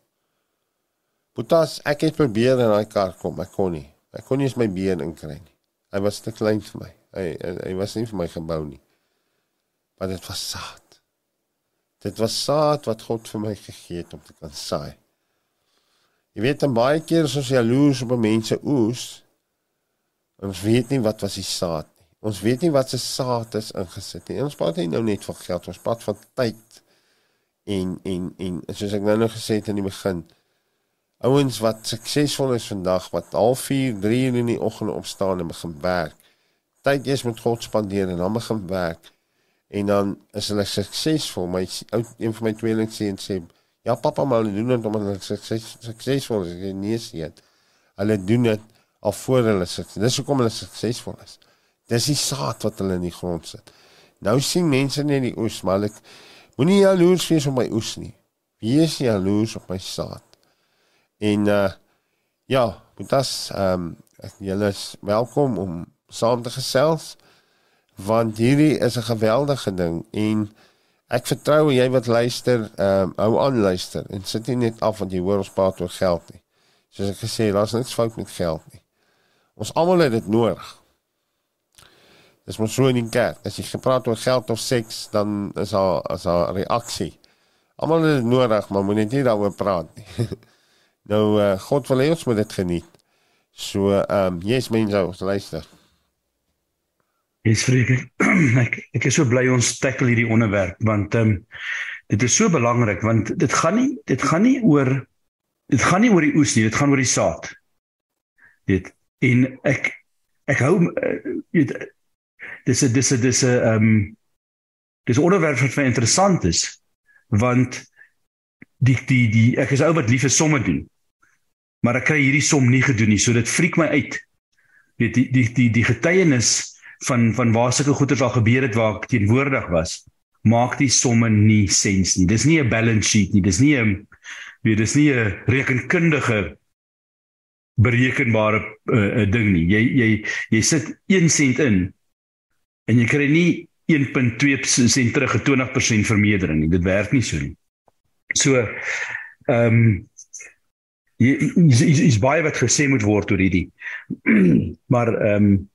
Boetas, ek het probeer in daai kar kom, ek kon nie. Ek kon nie eens my been inkry nie. Hy was te klein vir my. Hy hy, hy was nie vir my gebou nie. Maar dit was saad. Dit was saad wat God vir my gegee het om te kan saai. Jy weet dan baie keer as ons jaloers op mense oes, Ons weet nie wat was die saad nie. Ons weet nie wat se saad is ingesit nie. Ons praat nie nou net van geld, ons praat van tyd. En en en soos ek nou nog gesê het in die begin, ouens wat suksesvol is vandag wat al 4, 3 uur in die oggend opstaan en begin werk. Tyd eers met God spandeer en dan begin werk. En dan is hulle suksesvol. My ou een van my tweelings sê en sê, "Ja, pappa, maar hulle doen dit omdat hulle sukses suksesvol is." Nee sê dit. Hulle doen dit al voor hulle sukses. Dis hoekom hulle suksesvol is. Dis die saad wat hulle in die grond sit. Nou sien mense net die oes, maar ek moenie jaloers wees op my oes nie. Wees jaloers op my saad. En uh ja, is ehm um, julle is welkom om saam te gesels want hierdie is 'n geweldige ding en ek vertrou jy wat luister, ehm um, hou aan luister en sit nie net af want jy hoor ons praat oor geld nie. Soos ek gesê, daar's niks fout met geld nie. Ons almal het dit nodig. Dis mos so in die kerk, as jy gepraat oor geld of seks, dan is daar as 'n reaksie. Almal het dit nodig, maar moenie net daaroor praat nie. Nou uh, God wil hê ons moet dit geniet. So ehm um, yes mense, ons luister. Dis vreek. Ek ek is so bly ons tackle hierdie onderwerp want ehm um, dit is so belangrik want dit gaan nie dit gaan nie oor dit gaan nie oor die oes nie, dit gaan oor die saad. Dit en ek ek hou uh, weet dis 'n dis 'n dis 'n ehm dis 'n onderwerp wat vir interessant is want die die die ek is ou wat lief vir somme doen maar ek kry hierdie som nie gedoen nie. So dit friek my uit. Weet die die die die getuienis van van waar sulke goeders al gebeur het waar ek teenwoordig was, maak die somme nie sens nie. Dis nie 'n balance sheet nie. Dis nie 'n weet dis nie 'n rekenkundige berekenbare uh, uh, ding nie. Jy jy jy sit 1 sent in en jy kry nie 1.2 sent terug 'n 20% vermeerdering nie. Dit werk nie so nie. So ehm um, is is baie wat gesê moet word oor hierdie. maar ehm um,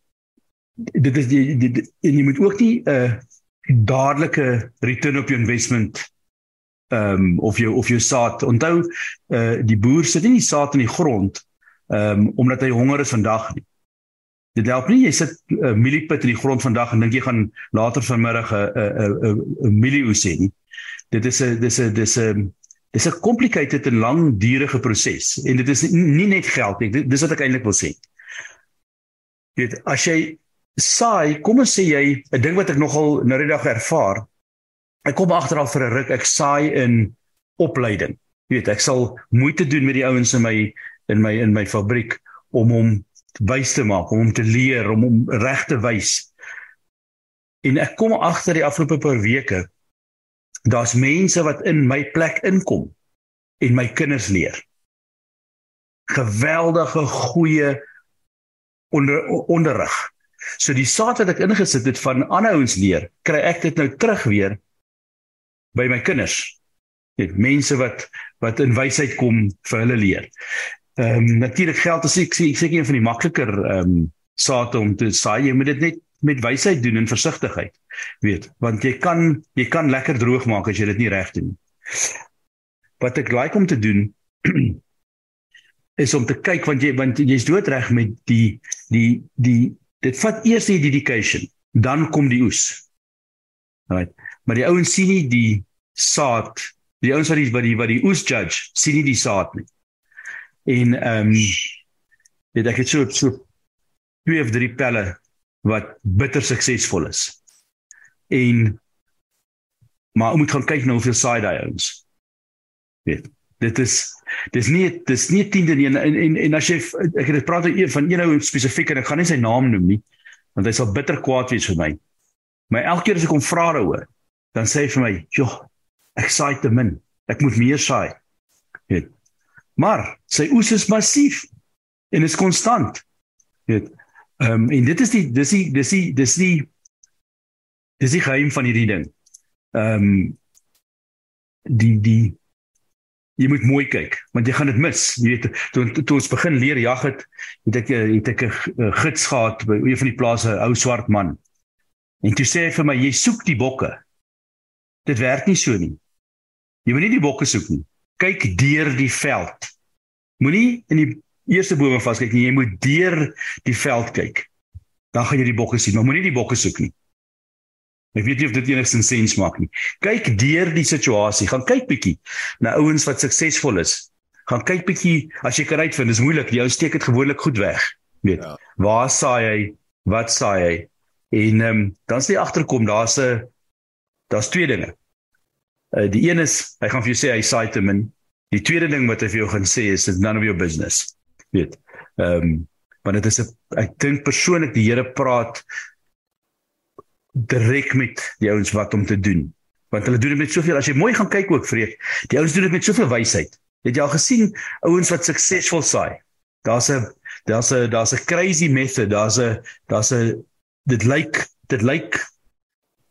dit is die, die, die en jy moet ook nie 'n uh, dadelike return op jou investment ehm um, of jou of jou saad. Onthou uh die boer sit nie die saad in die grond ehm um, omdat hy honger is vandag nie. Dit help nie jy sit 'n uh, mieliepit in die grond vandag en dink jy gaan later vanmiddag 'n 'n 'n mielieoes hê nie. Dit is 'n dis 'n dis 'n Dis 'n complicated en langdurige proses en dit is nie net geld nie. Dis wat ek eintlik wil sê. Jy weet, as jy saai, kom ons sê jy 'n ding wat ek nogal nou die dag ervaar. Ek kom agter al vir 'n ruk, ek saai in opleiding. Jy weet, ek sal moeite doen met die ouens in my in my in my fabriek om hom wys te maak, om hom te leer, om hom reg te wys. En ek kom agter die afgelope paar weke daar's mense wat in my plek inkom en my kinders leer. Geweldige goeie onder onderrig. So die saad wat ek ingesit het van ander ouens leer, kry ek dit nou terug weer by my kinders. Net mense wat wat in wysheid kom vir hulle leer. Ehm um, natuurlik geld as ek sê ek sê een van die makliker ehm um, saad om te saai, jy moet dit net met wysheid doen en versigtigheid. Weet, want jy kan jy kan lekker droog maak as jy dit nie reg doen nie. Wat ek like om te doen is om te kyk want jy want jy's doodreg met die die die dit vat eers die dedication, dan kom die oes. Right. Maar die ouens sien nie die saad, die ouens wat die wat die wat die oes judge, sien nie die saad nie. En ehm um, dit ek het so so twee of drie pelle wat bitter suksesvol is. En maar moet gaan kyk na hoeveel side ouens. Weet, dit is dis nie dis nie 10 en en en, en as jy ek het dit praat oor een van een ou spesifiek en ek gaan nie sy naam noem nie want hy sal bitter kwaad wees vir my. Maar elke keer as ek hom vra daaroor, dan sê hy vir my, "Joh, ek saai te min. Ek moet meer saai." Weet. Maar sy oes is massief en is konstant. Weet. Ehm um, en dit is die dis die dis die dis die dis die geheim van hierdie ding. Ehm um, die die jy moet mooi kyk want jy gaan dit mis. Jy weet toe toe ons begin leer jag het, het ek het ek 'n gids gehad by een van die plase, ou swart man. En toe sê hy vir my jy soek die bokke. Dit werk nie so nie. Jy moet nie die bokke soek nie. Kyk deur die veld. Moenie in die eerste bome vaskyk nie, jy moet deur die veld kyk. Dan gaan jy die bokke sien, maar moenie die bokke soek nie. Ek weet nie of dit enigstens sens maak nie. Kyk deur die situasie, gaan kyk bietjie na ouens wat suksesvol is. gaan kyk bietjie as jy kan uitvind, dis moeilik. Die ou steek dit gewoonlik goed weg. Weet. Ja. Waar saai hy? Wat saai hy? En ehm um, dan sê agterkom daar's 'n daar's twee dinge. Uh, die een is hy gaan vir jou sê hy saai te min. Die tweede ding wat hy vir jou gaan sê is it's none of your business. Weet. Ehm um, want dit is 'n ek dink persoonlik die Here praat direk met die ouens wat om te doen. Want hulle doen dit met soveel as jy mooi gaan kyk ook vreek. Die ouens doen dit met soveel wysheid. Het jy al gesien ouens wat suksesvol saai? Daar's 'n daar's 'n daar's 'n crazy method, daar's 'n daar's 'n dit lyk dit lyk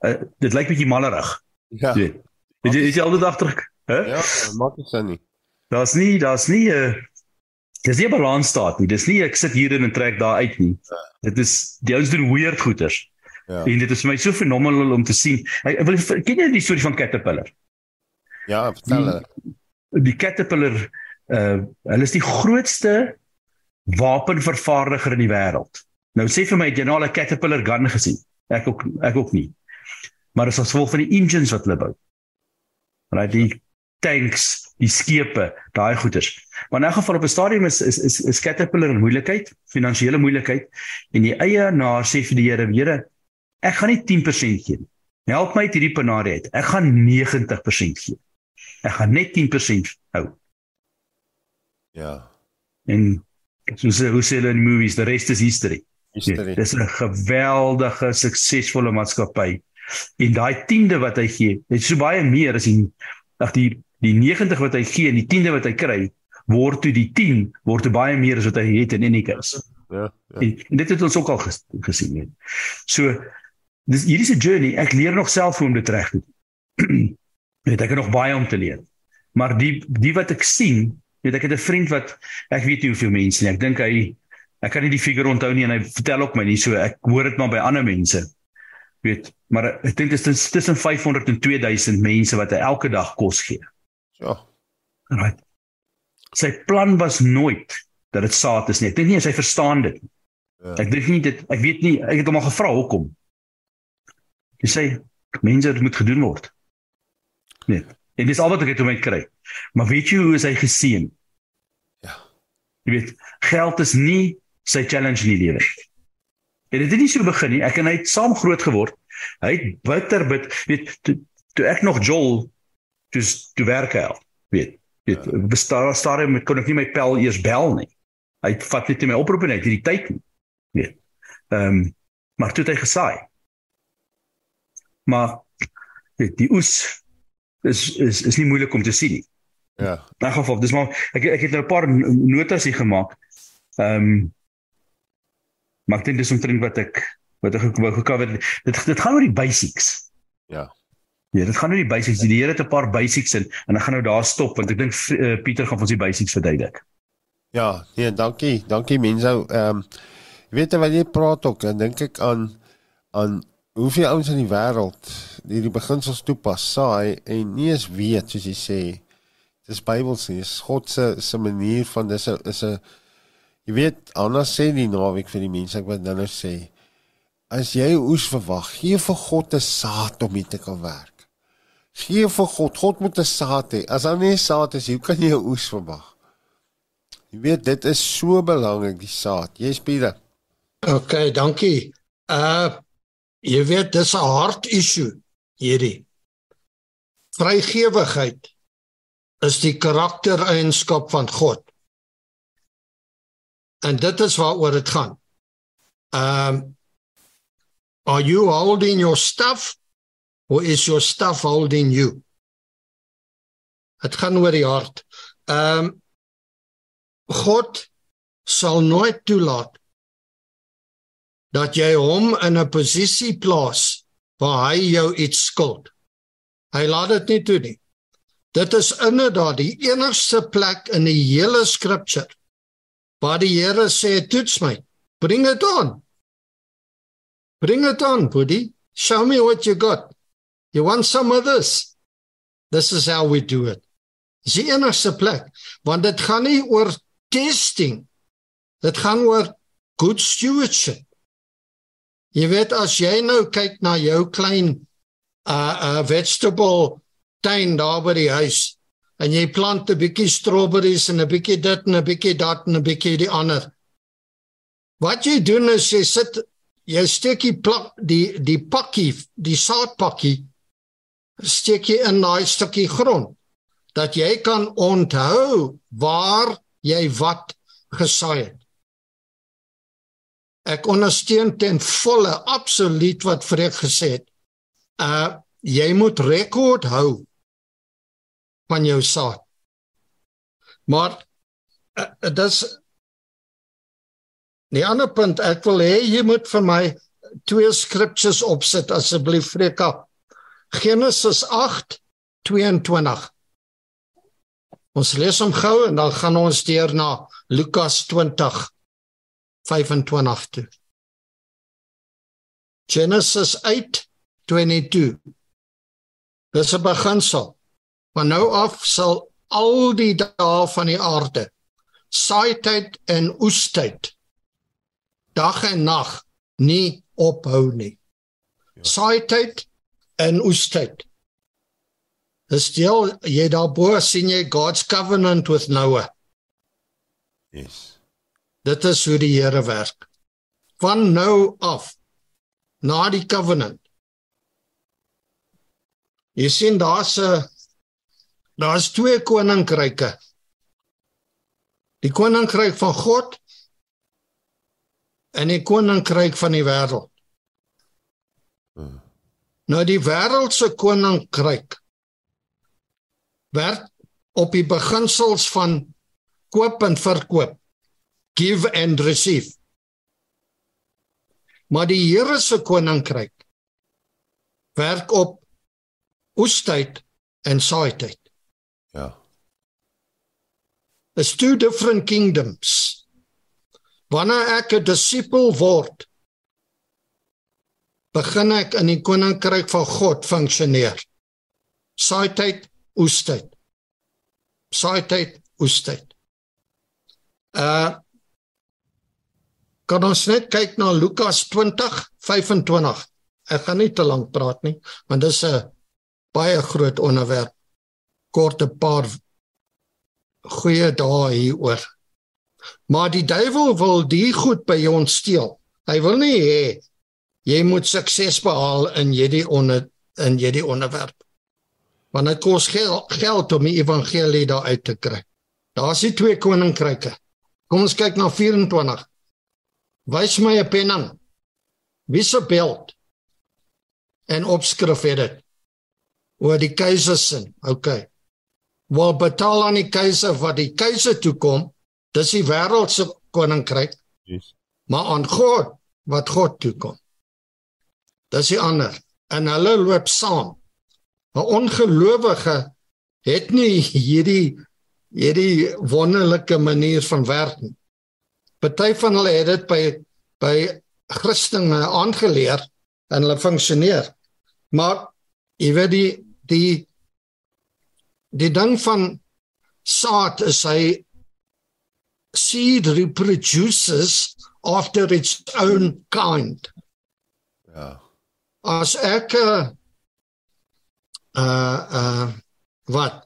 uh, dit lyk bietjie malerig. Ja. Weet jy, is jy altyd agter? Hè? Ja, maak dit sin nie. Daar's nie daar's nie 'n uh, dis nie 'n balans staat nie. Dis nie ek sit hier in en trek daar uit nie. Ja. Dit is die ouens doen weird goeters. Ja. En dit is vir my so fenomenaal om te sien. Ek, ek wil ken jy die storie van Caterpillar? Ja, vertel hulle. Die, die Caterpillar uh hulle is die grootste wapenvervaardiger in die wêreld. Nou sê vir my het jy nou al 'n Caterpillar gun gesien? Ek ook ek ook nie. Maar dit is as gevolg van die engines wat hulle bou. Right, die tanks, die skepe, daai goeders. Maar in 'n geval op 'n stadium is is is, is Caterpillar in moeilikheid, finansiële moeilikheid en die eienaar sê vir die Here, Here, ek gaan nie 10% gee nie. Help my uit hierdie penarie uit. Ek gaan 90% gee. Ek gaan net 10% hou. Ja. En soos hoe sê hulle in movies, the rest is history. History. Dis 'n geweldige suksesvolle maatskappy. En daai 10de wat hy gee, het so baie meer as die ag die die 90 wat hy gee en die 10de wat hy kry, word toe die 10 word toe baie meer as wat hy het in any case. Ja. ja. En, en dit het ons ook al ges, gesien. He. So dis hierdie se journey. Ek leer nog self hoe om dit reg te doen. weet ek het nog baie om te leer. Maar die die wat ek sien, weet ek het 'n vriend wat ek weet nie hoeveel mense nie. Ek dink hy ek kan nie die figure onthou nie en hy vertel ook my nie so ek hoor dit maar by ander mense. Weet, maar ek dink dit is tussen 500 en 2000 mense wat hy elke dag kos gee. Ja. Right. Sy plan was nooit dat dit saad is nie. Ek dink nie hy verstaan dit nie. Ja. Ek dink nie dit ek weet nie ek het hom al gevra hoekom. Hy sê mense dit moet gedoen word. Nee. En dis al wat ek het om uit kry. Maar weet jy hoe is hy geseën? Ja. Jy weet, geld is nie sy challenge in die lewe. En dit het nie so begin nie. Ek en hy het saam groot geword. Hy het bitter bid, weet, toe, toe ek nog jol toe toe werk hy. Weet, weet, ja. bestaan staan met kon ek nie my pel eers bel nie. Hy vat net my oproep en hy het hierdie tyd nie. Weet. Ehm um, maar toe het hy gesaai. Maar weet, die oes is is is nie moeilik om te sien nie. Ja. In elk geval, dis maar ek ek het nou 'n paar notas hier gemaak. Ehm um, maar ek dink dis omtrent wat ek wat ek wou gekover het. Dit dit gaan oor die basics. Ja. Ja, dit gaan oor die basics. Die Here het 'n paar basics in en ek gaan nou daar stop want ek dink uh, Pieter gaan ons die basics verduidelik. Ja, nee, dankie. Dankie mense. Ehm um, weet jy wat jy praat ook, dan dink ek aan aan hoeveel ouens in die wêreld hierdie beginsels toepas, saai en nie eens weet soos jy sê. Dis Bybels, dis God se se manier van dis 'n is 'n jy weet, anders sê die naweek vir die mense ek wat dan nou sê. As jy oes verwag, gee vir God 'n saad om dit te kan werk. Gee vir God, God moet 'n saad hê. As daar nie saad is, hoe kan jy 'n oes verwag? Jy weet, dit is so belangrik die saad. Jy's Pieter. OK, dankie. Uh Jy weet dis 'n hard issue hierdie. Vrygewigheid is die karaktereienskap van God. En dit is waaroor dit gaan. Um are you holding your stuff or is your stuff holding you? Dit gaan oor die hart. Um God sal nooit toelaat dat jy hom in 'n posisie plaas waar hy jou iets skuld. Hy laat dit nie toe nie. Dit is inderdaad die enigste plek in die hele scripture waar die Here sê toets my. Bring it on. Bring it on, buddy. Show me what you got. You want some of this? This is how we do it. Dis die enigste plek want dit gaan nie oor testing. Dit gaan oor good stewardship. Jy weet as jy nou kyk na jou klein uh uh vegetable tuin daar by die huis en jy plant 'n bietjie strawberries en 'n bietjie dit en 'n bietjie dat en 'n bietjie die ander. Wat jy doen is jy sit jy steek die plak die die pakkie, die saadpakkie steek jy in daai stukkie grond dat jy kan onthou waar jy wat gesaai het. Ek ondersteun ten volle absoluut wat Freek gesê het. Uh jy moet rekord hou van jou saad. Maar uh, dis Die ander punt ek wil hê jy moet vir my twee scriptures opsit asseblief Freka. Genesis 8:22. Ons lees hom gou en dan gaan ons deur na Lukas 20:25 toe. Genesis 8:22. Dis 'n beginsel. Van nou af sal al die dae van die aarde saaityd en oestyd dag en nag nie ophou nie. Ja. Saaityd en oestyd. Dis deel jy daarbo sien jy God's covenant with Noah. Yes. Dit is hoe die Here werk. Van nou af na die covenant. Jy sien daar's 'n daar's twee koninkryke. Die koninkryk van God en die koninkryk van die wêreld. Hmm. Nou die wêreldse koninkryk werk op die beginsels van koop en verkoop. Give and receive. Maar die Here se koninkryk werk op oestyd en saaityd. Ja. There's two different kingdoms. Wanneer ek 'n disipel word, begin ek in die koninkryk van God funksioneer. Saaityd, oestyd. Saaityd, oestyd. Uh Kan ons net kyk na Lukas 20:25. Ek gaan nie te lank praat nie, want dis 'n baie groot onderwerp. Kort 'n paar goeie dae hieroor. Maar die duiwel wil die goed by jou steel. Hy wil nie hê jy moet sukses behaal in hierdie onder in hierdie onderwerp. Want dit kos geld, geld om die evangelie daar uit te kry. Daar's die twee koninkryke. Kom ons kyk na 24. Wys my 'n penning. Wie se beeld en opskrif het dit? Oor die keiser se. OK. Wil betaal aan die keiser wat die keiser toe kom Dis die wêreldse koninkryk. Yes. Maar aan God wat God toe kom. Dis die ander. En hulle loop saam. 'n Ongelowige het nie hierdie hierdie wonderlike manier van werk nie. Party van hulle het dit by by Christene aangeleer en hulle funksioneer. Maar jy weet die die die ding van saad is hy seed reproduces after its own kind. Ja. As ek uh uh wat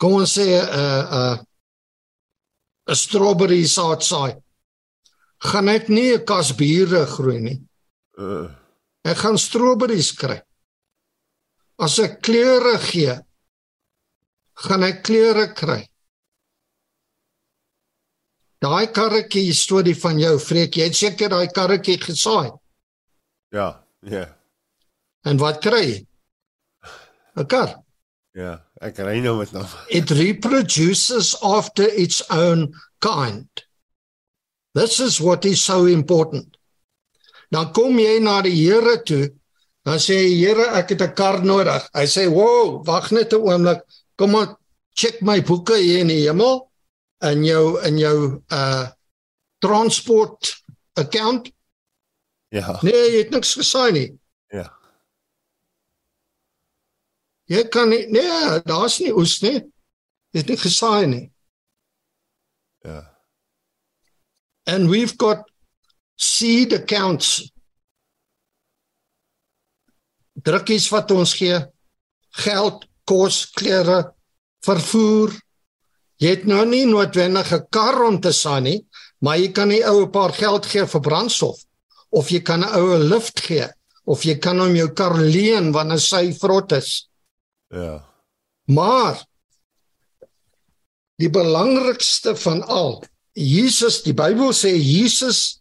kom ons sê 'n uh, 'n uh, 'n strawberry saad saai. Gaan ek nie 'n kas biere groei nie. Uh. Ek gaan strawberries kry. As ek kleure gee, gaan ek kleure kry. Daai karretjie storie van jou, Freek, jy het seker daai karretjie gesaai. Ja, ja. En wat kry jy? 'n Kar. Ja, ek ry nou met nou. It reproduces after its own kind. This is what is so important. Dan kom jy na die Here toe, dan sê hy Here, ek het 'n kar nodig. Hy sê, "Wow, wag net 'n oomblik. Kom maar check my boeke hier in die hemel." in jou in jou uh transport account? Ja. Nee, jy het niks gesaai nie. Ja. Jy kan nie nee, daar's nie oes nie. Jy het nie gesaai nie. Ja. And we've got seed accounts. Drukkies wat ons gee, geld, kos, klere, vervoer. Jy het nou nie noodwendig 'n kar om te saai nie, maar jy kan die ou 'n paar geld gee vir brandstof of jy kan 'n ou 'n lift gee of jy kan hom jou kar leen wanneer sy vrot is. Ja. Maar die belangrikste van al, Jesus, die Bybel sê Jesus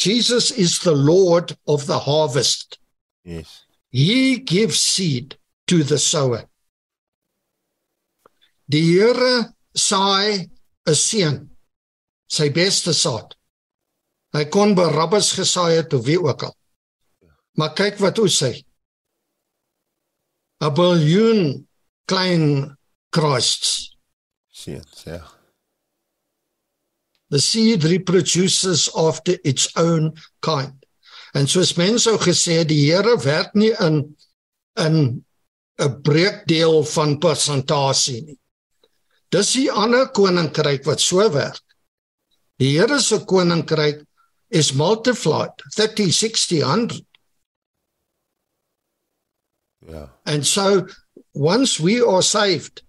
Jesus is the Lord of the harvest. Yes. He gives seed to the sower. Die Here saai 'n seën, sy beste saad. Hy kon Barabbas gesaai het of wie ook al. Maar kyk wat oes hy. 'n biljoen klein Christs. Seuns, ja. The seed reproduces after its own kind. En soos mense sou gesê die Here werk nie in in 'n breekdeel van persentasie nie. Dis die ander koninkryk wat so werk. Die Here se koninkryk is multiplied 30 60 100 Ja. and so once we are saved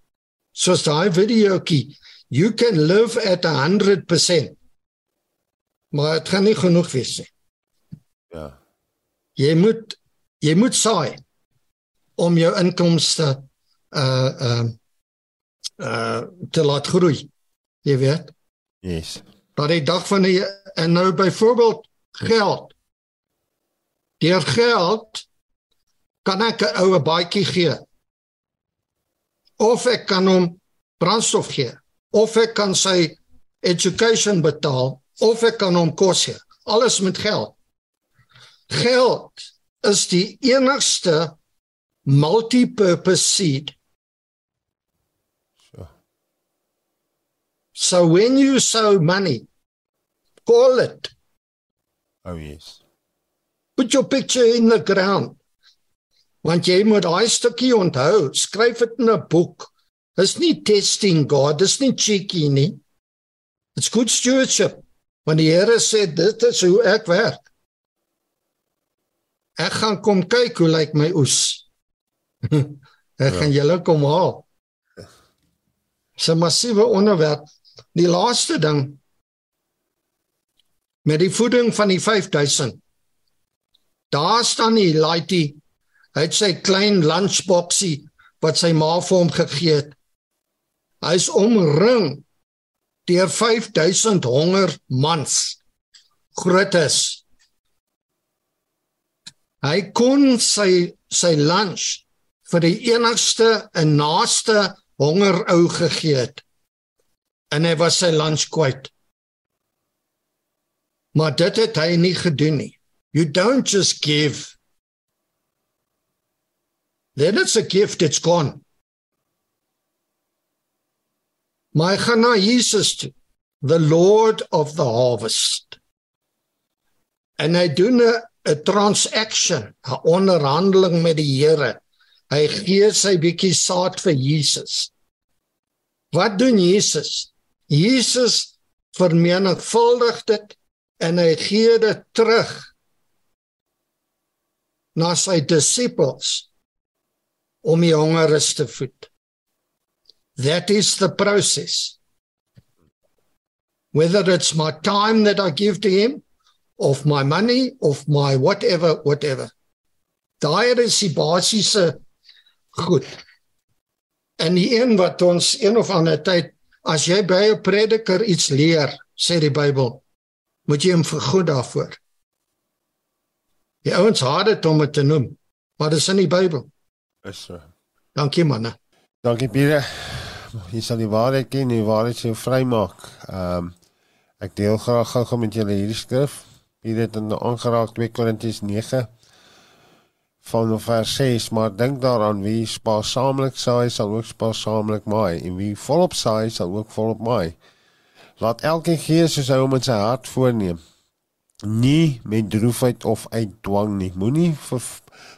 soos daai videoetjie you can live at 100% maar dit gaan nie genoeg wees nie Ja. jy moet jy moet saai om jou inkomste uh uh uh te laat groei jy weet Yes. Dat die dag van die en nou byvoorbeeld geld. Deur geld kan ek 'n oue baadjie gee. Of ek kan hom brandstof gee. Of ek kan sy education betaal. Of ek kan hom kos gee. Alles met geld. Geld is die enigste multi-purpose seed So. So when you sow money call it. Oh yes. put your picture in the ground. Want jy moet daai stukkie onthou skryf dit in 'n boek. Dis nie testing god dis nie cheeky nie. It's good stewardship. Want die Here sê dit is hoe ek werk. Ek gaan kom kyk hoe lyk my oes. Ek gaan julle kom haal. Dis 'n massiewe onderwerp die laaste ding met die voeding van die 5000 Daar staan die laaitie. Hy het sy klein lunchboxie wat sy ma vir hom gegee het. Hy's omring deur 5000 honger mans. Grootes. Hy kon sy sy lunch vir die enigste en naaste honger ou gegee het. En hy was sy lunch kwyt. Maar dit het hy nie gedoen nie. You don't just give. Then it's a gift, it's gone. Maar hy gaan na Jesus toe, the Lord of the harvest. En hy doen 'n transaction, 'n onderhandeling met die Here. Hy gee sy bietjie saad vir Jesus. Wat doen Jesus? Jesus vermenigvuldig dit en hy gee dit terug na sy disippels om die hongeres te voed. That is the process. Whether it's my time that I give to him of my money of my whatever whatever. Daai is die basiese goed. En die een wat ons een of ander tyd as jy by 'n prediker iets leer, sê die Bybel, moet jy hom vergoed daarvoor. Die ouens haat dit om dit te noem, maar dit is in die Bybel. Is so. Dankie manne. Dankie Pieter. Jy sal die waarheid ken, die waarheid sal jou vrymaak. Ehm um, ek deel graag gou met julle hierdie skrif. Pieter het in aangeraak 2 Korintiërs 9 van vers 6, maar dink daaraan wie spaarsaamlik saai sal ook spaarsaamlik maai en wie volop saai sal ook volop maai. Laat elkeen gee soos hy hom in sy hart voorneem. Nie met droefheid of uit dwang nie. Moenie ver,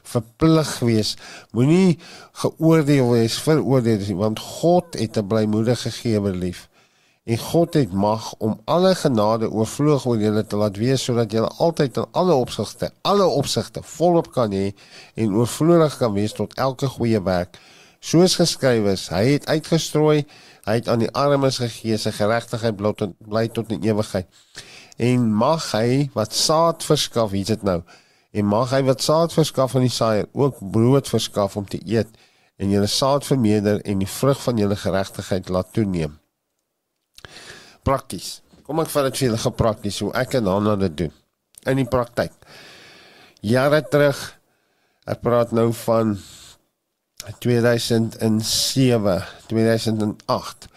verplig wees. Moenie geoordeel wees, veroordeel want God het 'n blymoedige gewer lief. En God het mag om alle genade oorvloeg oor julle te laat wees sodat julle altyd in alle opsigte, alle opsigte volop kan hê en oorvloedig kan wees tot elke goeie werk Soos geskryf is, hy het uitgestrooi, hy het aan die armes gegee, sy geregtigheid bly tot bly tot in ewigheid. En mag hy wat saad verskaf, hier's dit nou. En mag hy wat saad verskaf aan die saaier ook brood verskaf om te eet en julle saad vermeerder en die vrug van julle geregtigheid laat toeneem. Prakties. Kom ek vat dit vir julle geprakties hoe ek en Hanna dit doen in die praktyk. Jare terug, ek praat nou van 2007, 2008.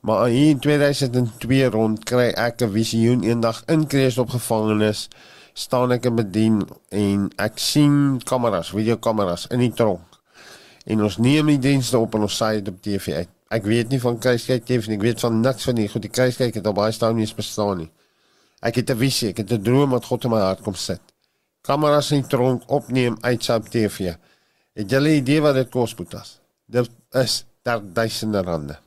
Maar hier in 2002 rond kry ek 'n visioen eendag in Kreeus op gevangenis staan ek en bedien en ek sien kameras, videokameras in die tronk. En ons neem die dienste op en ons saai dit op TV uit. Ek weet nie van TV nie, ek weet van niks van die goed die kruiskyk het op baie stadiums bestaan nie. Ek het 'n visie, ek het 'n droom wat God in my hart kom sit. Kameras in tronk opneem uit op TV. Het 'n idee wat dit kos Boetas? Dit is daar duisende rande.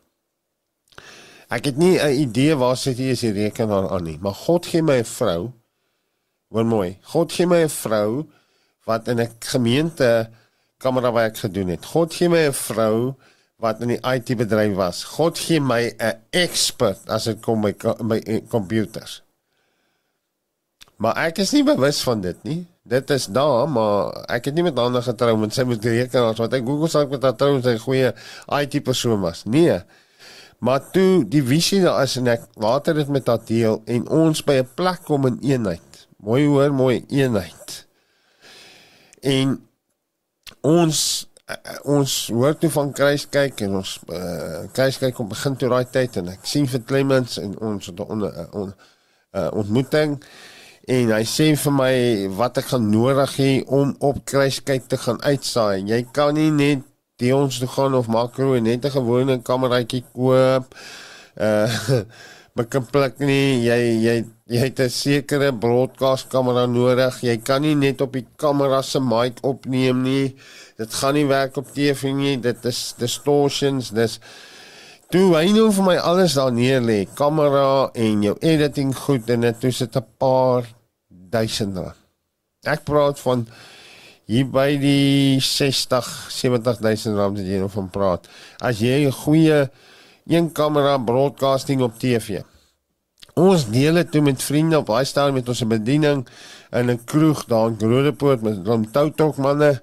Ek het nie 'n idee waar sit jy is die rekenaar aan nie, maar God gee my 'n vrou. Wat mooi. God gee my 'n vrou wat in 'n gemeente kamera werk gedoen het. God gee my 'n vrou wat in die IT bedryf was. God gee my 'n expert as dit kom by by computers. Maar ek is nie bewus van dit nie. Dit is daar, maar ek het nie met ander getrou met sy moet reken as wat ek Google sê met haar trou sy goeie IT persoon was. Nee. Maar toe die visie daar is en ek water dit met haar deel en ons by 'n plek kom in eenheid. Mooi hoor, mooi eenheid. En ons ons hoor toe van kruiskyk en ons uh, kruiskyk kom begin toe daai tyd en ek sien vir Clemens en ons het 'n on, on, uh, ontmoeting en hy sê vir my wat ek gaan nodig hê om op kruiskyk te gaan uitsaai. Jy kan nie net die ons toe gaan of makro en net 'n gewone kameraitjie koop. Uh maar kan plek nie jy jy jy het 'n sekere broadcast kamera nodig. Jy kan nie net op die kamera se mic opneem nie. Dit gaan nie werk op TV nie. Dit is distortions. Dis Toe hy nou vir my alles daar neer lê, kamera en jou editing goed en dit toe sit 'n paar duisend rand. Ek praat van hier by die 60, 70000 rand wat jy nou van praat. As jy 'n goeie een kamera broadcasting op TV. Ons deel dit toe met vriende op baie staan met ons bediening in 'n kroeg daar in Grodepoort met hom toutok manne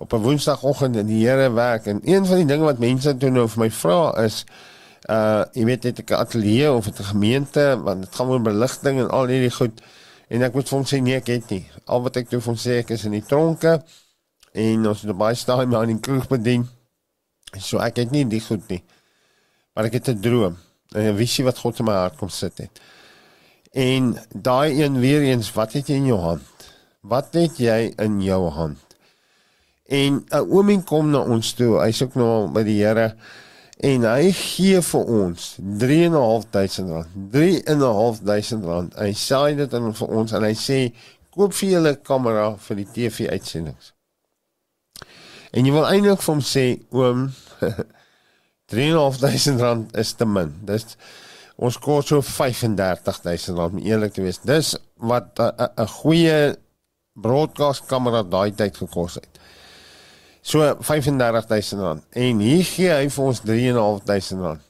op 'n woensdagoggend in die Here werk en een van die dinge wat mense toe nou vir my vra is uh jy weet dit 'n ateljee of 'n gemeente want dit gaan oor beligting en al hierdie goed. En ek moet vir hom sê nee ek het nie. Al wat ek toe vir hom sê ek is in die tronke en ons het baie staan maar in die kroeg bedien. So ek het nie die goed nie maar ek het 'n droom 'n visie wat God in my hart kom sit het. En daai een weer eens wat het jy in jou hand? Wat het jy in jou hand En 'n uh, oomie kom na ons toe. Hy's ook nou by die Here en hy gee vir ons 3.500 rand. 3.500 rand. Hy sê dit aan vir ons en hy sê koop vir julle kamera vir die TV uitsendings. En jy wil eintlik vir hom sê oom 3.500 rand is te min. Dis ons kos so 35000 rand om eerlik te wees. Dis wat 'n goeie broadcast kamera daai tyd gekos het. So 35000 rand. En hier gee hy vir ons 3.500 rand.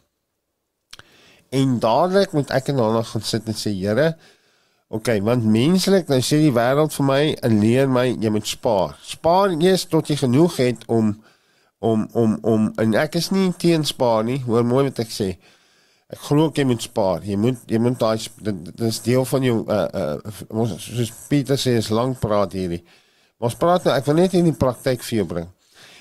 En dadelik moet ek en hulle gaan sit en sê, Here, okay, want menslik dan sê die wêreld vir my en leer my jy moet spaar. Spaar eers tot jy genoeg het om om om om en ek is nie teen spaar nie. Hoor mooi wat ek sê. Ek glo jy moet spaar. Jy moet jy moet daai dit is deel van jou uh uh ons soos Pieter sê is lank praat hierdie. Ons praat nou ek wil net in die praktyk vir jou bring.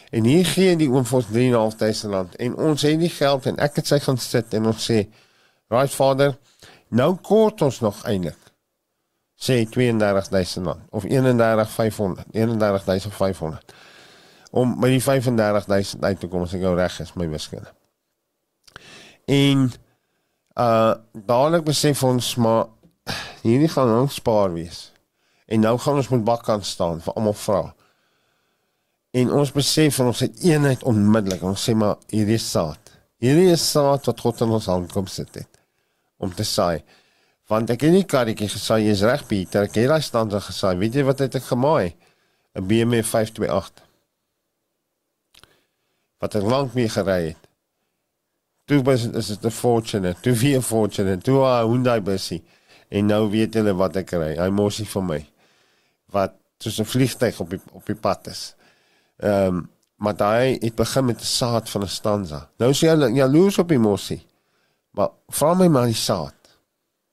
En hier gee die oom vir ons 3.500 rand en ons het die geld en ek het sy gaan sit en ons sê, "Right Vader, nou kort ons nog eintlik." Sê 32000 rand of 31500, 31500. Om by die 35000 uit te kom as ek nou reg is, my wiskunde. En uh dadelik besef ons maar hierdie gaan ons spaar wees. En nou gaan ons met bakkant staan vir almal vra. En ons besef van ons het eenheid onmiddellik. Ons sê maar hierdie saad. Hierdie is saad wat God in ons hand kom sit het om te saai. Want ek het nie karretjie gesaai, jy's reg Pieter. Ek het daai stande gesaai. Weet jy wat het ek gemaai? 'n BMW 528. wat ek lank mee gery het. Toe was is dit 'n fortune, toe weer fortune, toe 'n Hyundai busie. En nou weet hulle wat ek ry. Hy mosie vir my. Wat soos 'n vliegtyg op die op die pad is. Ehm um, maar daai het begin met 'n saad van 'n stanza. Nou sê jy jaloers op die mosie. Maar vra my maar die saad.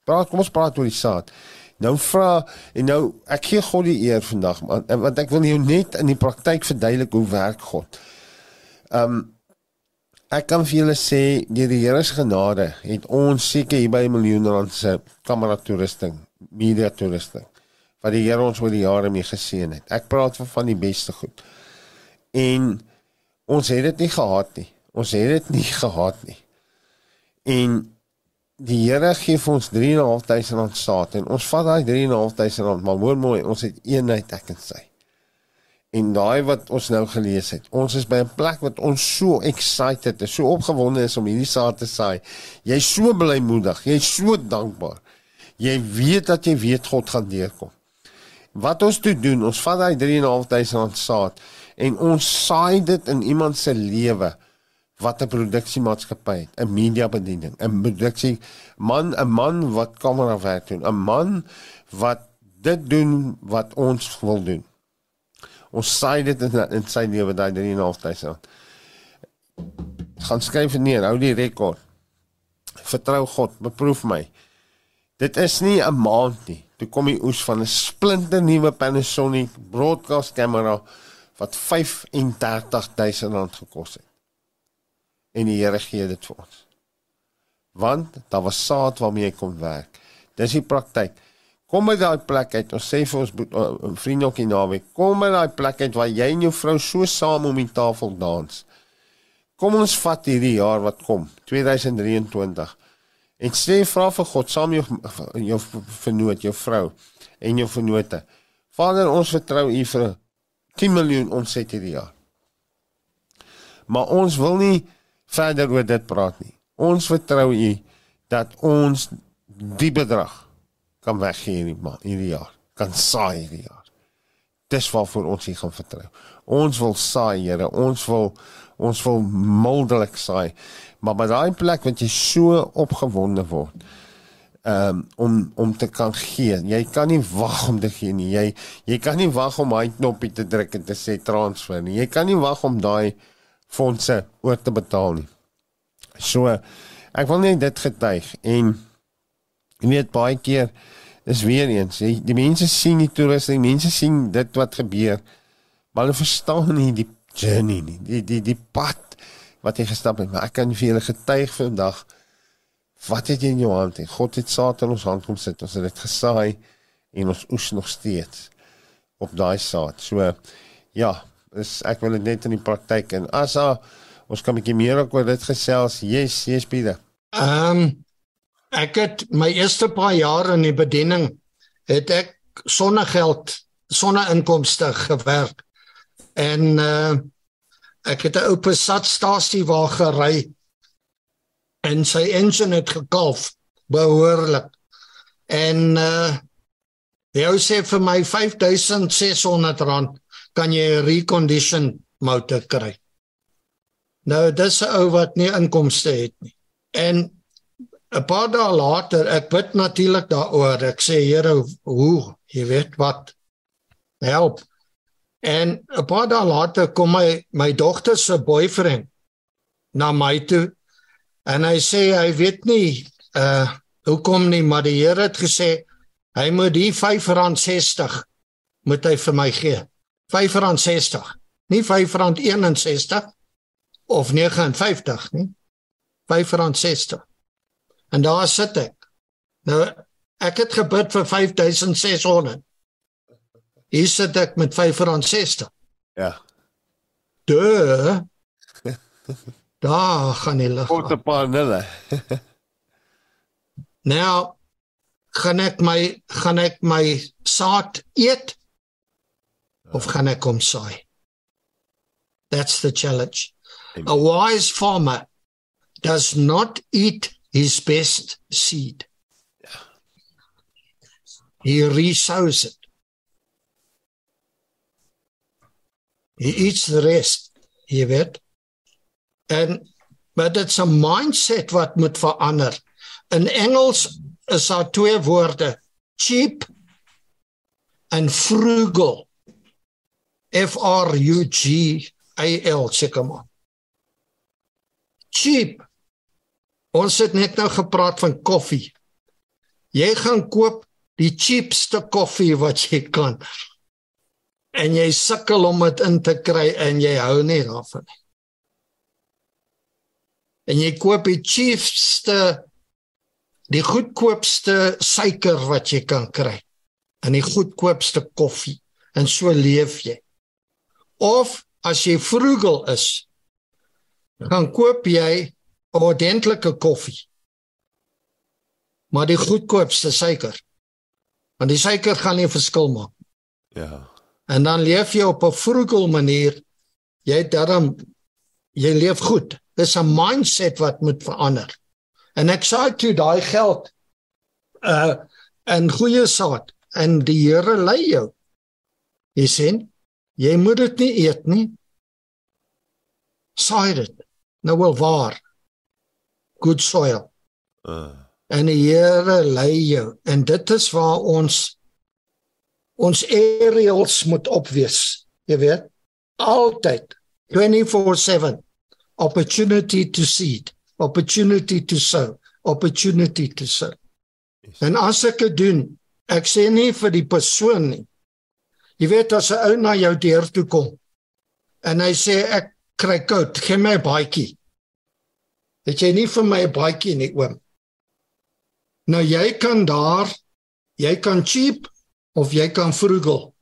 Praat, kom ons praat oor die saad. Nou vra en nou ek gee God die eer vandag want ek wil jou net in die praktyk verduidelik hoe werk God. Ehm um, ek kan vir julle sê deur die Here se genade het ons seker hier by 'n miljoen rand se kamera toerusting, media toerusting wat die Here ons oor die jare mee geseën het. Ek praat van van die beste goed. En ons het dit nie gehad nie. Ons het dit nie gehad nie. En die Here gee vir ons 3.500 rand saad en ons vat daai 3.500 rand, maar hoor mooi, ons het eenheid ek en sy. En daai wat ons nou gelees het, ons is by 'n plek wat ons so excited is, so opgewonde is om hierdie saad te saai. Jy's so blymoedig, jy's so dankbaar. Jy weet dat jy weet God gaan deurkom. Wat ons toe doen, ons vat daai 3.500 rand saad en ons saai dit in iemand se lewe wat 'n produksiemaatskappy het, 'n media bediening, 'n produksie man, 'n man wat kamera werk doen, 'n man wat dit doen wat ons wil doen. Ons saai dit in, in sy lewe daai 3.500. Gaan skryf neer, hou die rekord. Vertrou God, beproef my. Dit is nie 'n maand nie. Toe kom die oes van 'n splinte nuwe Panasonic broadcast kamera wat 35000 rand gekos het. En die Here gee dit vir ons. Want daar was saad waarmee jy kon werk. Dis die praktyk. Kom by daai plek uit. Ons sê vir ons uh, vriende ook in naweek, kom by daai plek uit waar jy en jou vrou so saam om die tafel dans. Kom ons vat hierdie jaar wat kom, 2023. En sê vra vir God saam jou jou vernoot, jou vrou en jou vernote. Vader, ons vertrou U vir 10 miljoen omset hierdie jaar. Maar ons wil nie verder oor dit praat nie. Ons vertrou U dat ons die bedrag kan weggee hierdie maand, hierdie jaar, kan saai hierdie jaar. Dis waarvoor ons hier gaan vertrou. Ons wil saai, Here, ons wil ons wil mildelik saai. Maar by daai plek wat jy so opgewonde word, um, om om te kan gee. Jy kan nie wag om te gee nie. Jy jy kan nie wag om daai knoppie te druk en te sê transfer nie. Jy kan nie wag om daai fondse oor te betaal nie. So ek wil net dit getuig en jy weet baie keer is weer eens die, die mense sien die toerusting, mense sien dit wat gebeur, maar hulle verstaan nie die journey nie, die die die pad wat jy gestap het. Maar ek kan vir julle getuig vandag wat het jy in jou hand? En God het saad in ons hand kom sit. Ons het dit gesaai en ons oes nog steeds op daai saad. So ja, is ek wil dit net in die praktyk en as a, ons kan 'n bietjie meer oor dit gesels. Yes, yes Pieter. Ehm um, ek het my eerste paar jare in die bediening het ek sonder geld, sonder inkomste gewerk. En uh ek het 'n ou Passat-stasie waar gery en sy engine het gekalf behoorlik. En uh hy sê vir my 5600 rand kan jy 'n recondition motor kry. Nou dis 'n ou wat nie inkomste het nie. En 'n paar dae later, ek bid natuurlik daaroor. Ek sê Here, hoe, jy weet wat help. En 'n paar dae later kom my my dogter se boyfriend na my toe en hy sê hy weet nie uh hoekom nie, maar die Here het gesê hy moet die R5.60 moet hy vir my gee. R5.60. Nie R5.61 of 59 nie. R5.60. En daar sit ek. Nou ek het gebid vir 5600. Hier sit ek met 560. Ja. De. Daar gaan die lig. Wat 'n paar nulle. nou gaan ek my gaan ek my saad eet of gaan ek kom saai? That's the challenge. Amen. A wise farmer does not eat his best seed. He resows it. He eats the rest. Jy weet. En maar dit's 'n mindset wat moet verander. In Engels is daar twee woorde: cheap en frugal. F R U G A L seker maar. Cheap. Ons het net nou gepraat van koffie. Jy gaan koop die cheapste koffie wat jy kan. En jy sukkel om dit in te kry en jy hou nie daarvan nie. En jy koop die cheapste die goedkoopste suiker wat jy kan kry en die goedkoopste koffie en so leef jy. Of as jy frugal is, gaan koop jy 'n ordentlike koffie. Maar die goedkoopste suiker. Want die suiker gaan nie verskil maak. Ja. En dan leef jy op 'n frugal manier. Jy daarom jy leef goed. Dis 'n mindset wat moet verander. En ek sê toe daai geld uh en goeie saad en die Here lei jou. Jy sien, jy moet dit nie eet nie. Saai dit. Nou wel waar. Good soil. Uh. En die Here lei jou en dit is waar ons ons aerials moet opwees. Jy weet, altyd 24/7 opportunity to seed, opportunity to sow, opportunity to sow. En as ek dit doen, ek sê nie vir die persoon nie. Jy weet as 'n ou na jou deur toe kom en hy sê ek kry koud, gee my 'n baadjie. Het jy nie vir my 'n baadjie nie, oom? Nou jy kan daar jy kan cheap of jy kan frugal.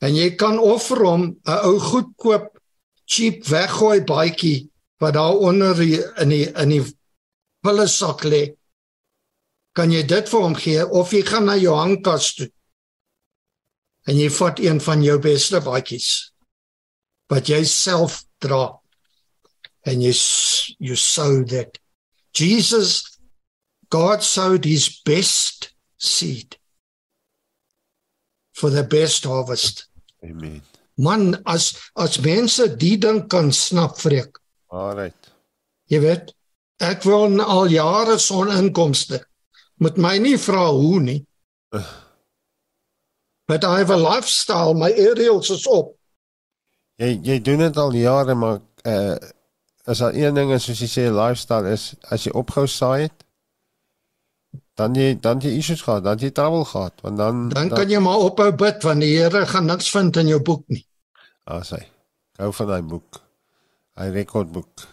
En jy kan offer hom 'n ou goedkoop cheap weggooi baadjie wat daar onder in die in die pille sak lê. Kan jy dit vir hom gee of jy gaan na jou hangkas toe? En jy vat een van jou beste baadjies wat jy self dra and you you sow that Jesus God sowed his best seed for the best harvest. Amen. Man as as mense die ding kan snap vreek. Alright. Jy weet, ek wil al jare soninkomste. Moet my nie vra hoe nie. But I have a lifestyle, my aerials is op. Jy jy doen dit al jare maar uh as daar een ding is soos jy sê lifestyle is as jy ophou saai het dan jy dan jy issues gehad, dan jy trouble gehad, want dan Dan kan jy maar ophou bid want die Here gaan niks vind in jou boek nie. Ah, sê. Hou van daai boek. Hy rekordboek.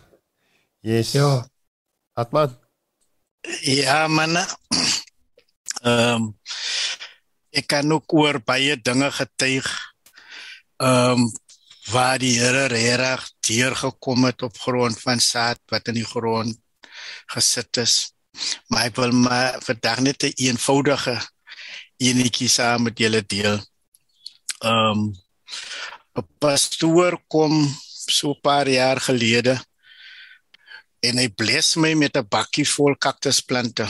Yes. Ja. Atman. Ja, man. Ehm um, ek kan ook oor baie dinge getuig. Ehm um, waar die Here regtig deurgekom het op grond van saad wat in die grond gesit is. Maar ek wil maar vandag net 'n een eenvoudige enetjie saam met julle deel. Ehm um, 'n pastoor kom so 'n paar jaar gelede en hy bless my met 'n bakkie vol kaktusplante.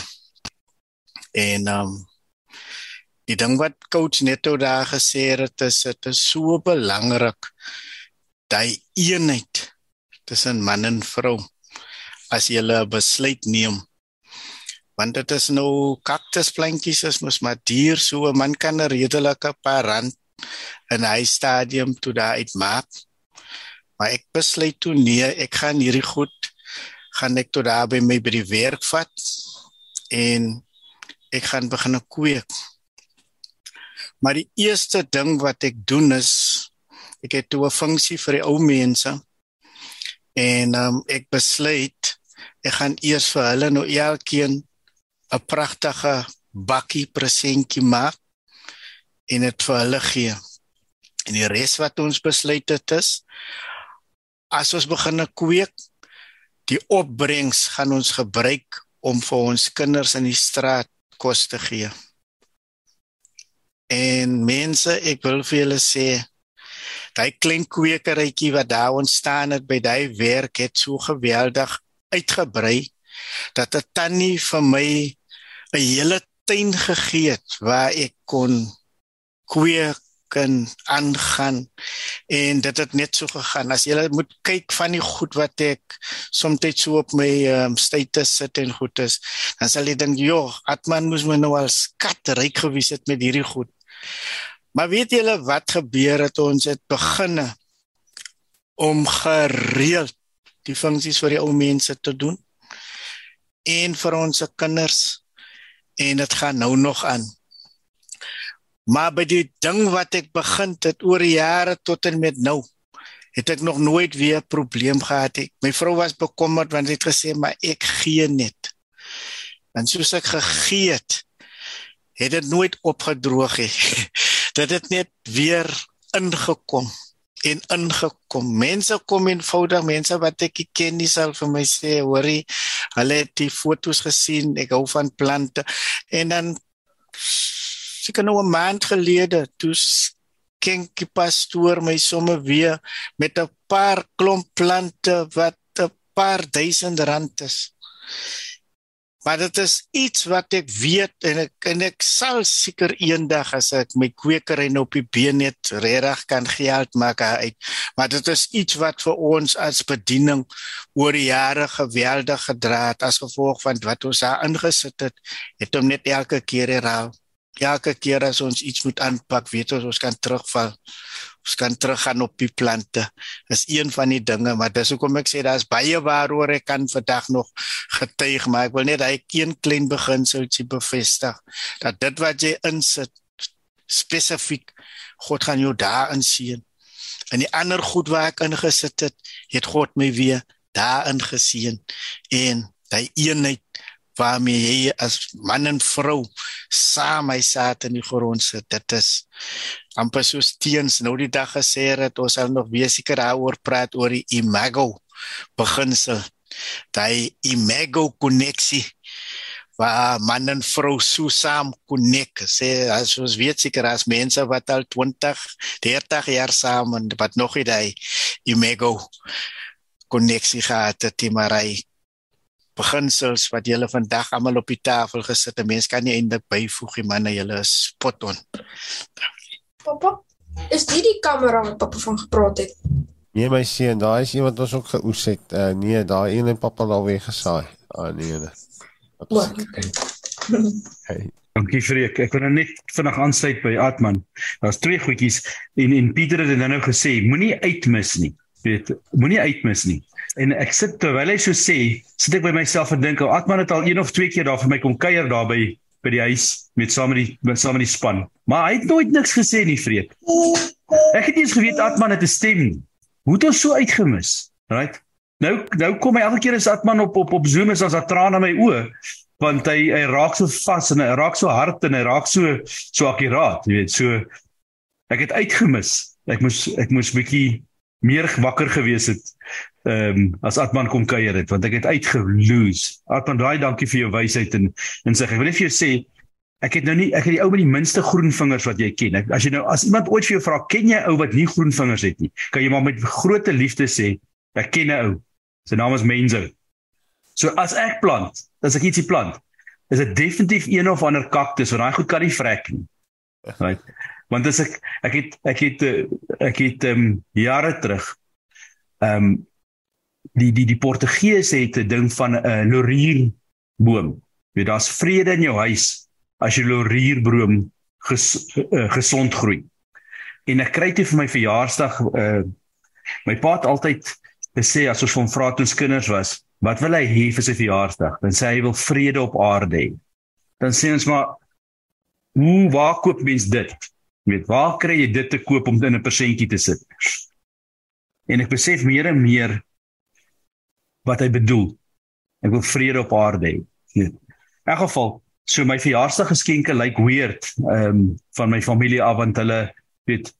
En um, die ding wat coach Netto daar gesê het, is dit is so belangrik daai eenheid tussen man en vrou as jy 'n besluit neem want dit is nou kaktusplantjies is mos maar duur so 'n man kan 'n redelike paar rand in hy stadium toe daar uitmaak. Maar ek besluit toe nee ek gaan hierdie goed gaan ek tot daar by my by die werk vat en ek gaan begin kweek. Maar die eerste ding wat ek doen is ek het toe 'n funksie vir die ou mense en um, ek besluit ek gaan eers vir hulle nou elkeen 'n pragtige bakkie presentjie maak en dit vir hulle gee. En die res wat ons besluit het is as ons begin kweek, die opbrengs gaan ons gebruik om vir ons kinders in die straat kos te gee. En mense, ek wil vir julle sê daai klein kwekerytjie wat daar ontstaan het by daai werk het so geweldig uitgebrei dat 'n tannie vir my 'n hele tuin gegee het waar ek kon kweek en aangaan en dit het net so gegaan. As jy moet kyk van die goed wat ek soms so op my um, status sit en goed is dan sal jy dink joh atman moes my nou al skat ryk gewees het met hierdie goed. Maar weet julle wat gebeur het? Ons het beginne om gereeld die funksies vir die ou mense te doen en vir ons se kinders en dit gaan nou nog aan. Maar by die ding wat ek begin het oor jare tot en met nou, het ek nog nooit weer 'n probleem gehad ek. My vrou was bekommerd want sy het gesê maar ek gee net. En soos ek gegee het, het dit nooit opgedroog nie. dit het net weer ingekom en ingekom. Mense kom eenvoudig, mense wat ek ken nie sal vir my sê, hoorie, hulle het die foto's gesien, ek hou van plante. En dan seker nou 'n maand gelede, toe ken die pastoor my sommer weer met 'n paar klomp plante wat 'n paar duisend rand is. Maar dit is iets wat ek weet en ek en ek sal seker eendag as ek my kwekery nou op die been het regtig kan geld maak uit. Maar dit is iets wat vir ons as bediening oor jare geweldig gedra het as gevolg van wat ons daar ingesit het. Het hom net elke keer herhaal. Elke keer as ons iets moet aanpak, weet ons ons kan terugval ons kan teruggaan op die plante. Dis een van die dinge, maar dis hoekom ek sê daar's baie waaroor ek kan vandag nog getuig, maar ek wil net hy een klein beginseltjie bevestig dat dit wat jy insit spesifiek God gaan jou daarin sien. En die ander goed waar ek ingesit het, het God my weer daarin gesien en daai eenheid waarmee jy as man en vrou saam hy saad in die grond sit. Dit is amper soos teens nou die dag gesê het ons sal nog weer seker daaroor praat oor die imago beginsel. Daai imago koneksie waar man en vrou so saam konek. Sê as ons weet seker as mense wat al 20, 30 jaar saam en wat nog nie daai imago koneksie gehad het, maar hy beginsels wat julle vandag almal op die tafel gesit het. Mense kan nie eintlik byvoeg nie, man, julle is spot on. Papa, is dit die kamera wat papa van gepraat het? Nee my seun, daai is een wat ons ook geoes het. Uh, nee, daai een het papa al weer gesaai. Ah nee. Hey. Dankie vir ek. Wil nou net vinnig aansluit by Atman. Daar's twee goedjies en en Pieter het dit nou gesê, moenie uitmis nie. Weet, moenie uitmis nie. En ek sit terwyl hy so sê, sit ek by myself en dink, Atman het al een of twee keer daar vir my kom kuier daar by by die huis met saam met die met saam met die span. Maar hy het nooit niks gesê nie, vreek. Ek het nie eens geweet Atman het 'n stem nie. Hoe het ons so uitgemis? Right? Nou nou kom hy elke keer as Atman op op op Zoom is as daar trane in my oë want hy hy raak so vas en hy raak so hard en hy raak so so akkuraat, jy weet, so ek het uitgemis. Ek moes ek moes bietjie meer wakker gewees het ehm um, as Atman kom kuier het want ek het uitgeloos. Atman, daai dankie vir jou wysheid en en sê ek wil net vir jou sê ek het nou nie ek het die ou met die minste groen vingers wat jy ken. Ek, as jy nou as iemand ooit vir jou vra, ken jy ou wat nie groen vingers het nie? Kan jy maar met groot liefde sê, ek ken 'n ou. Sy naam is Menzo. So as ek plant, as ek ietsie plant, is dit definitief een of ander kaktus want daai goed kan nie vrek nie. Right? Want as ek ek het ek het ek het ehm um, jare terug ehm um, die die die Portugese het 'n ding van 'n uh, laurierboom. Jy weet daar's vrede in jou huis as jy laurierboom ges, uh, gesond groei. En ek kry dit vir my verjaarsdag uh my pa het altyd gesê as ons van vra toe ons kinders was, wat wil hy hê vir sy verjaarsdag? Dan sê hy wil vrede op aarde hê. Dan sê ons maar hoe waar koop mens dit? Jy weet, waar kry jy dit te koop om in 'n persentjie te sit? En ek besef meer en meer wat hy bedoel. Ek wil vrede op aarde hê. In elk geval, so my verjaarsdaggeskenke lyk like weird ehm um, van my familie af want hulle weet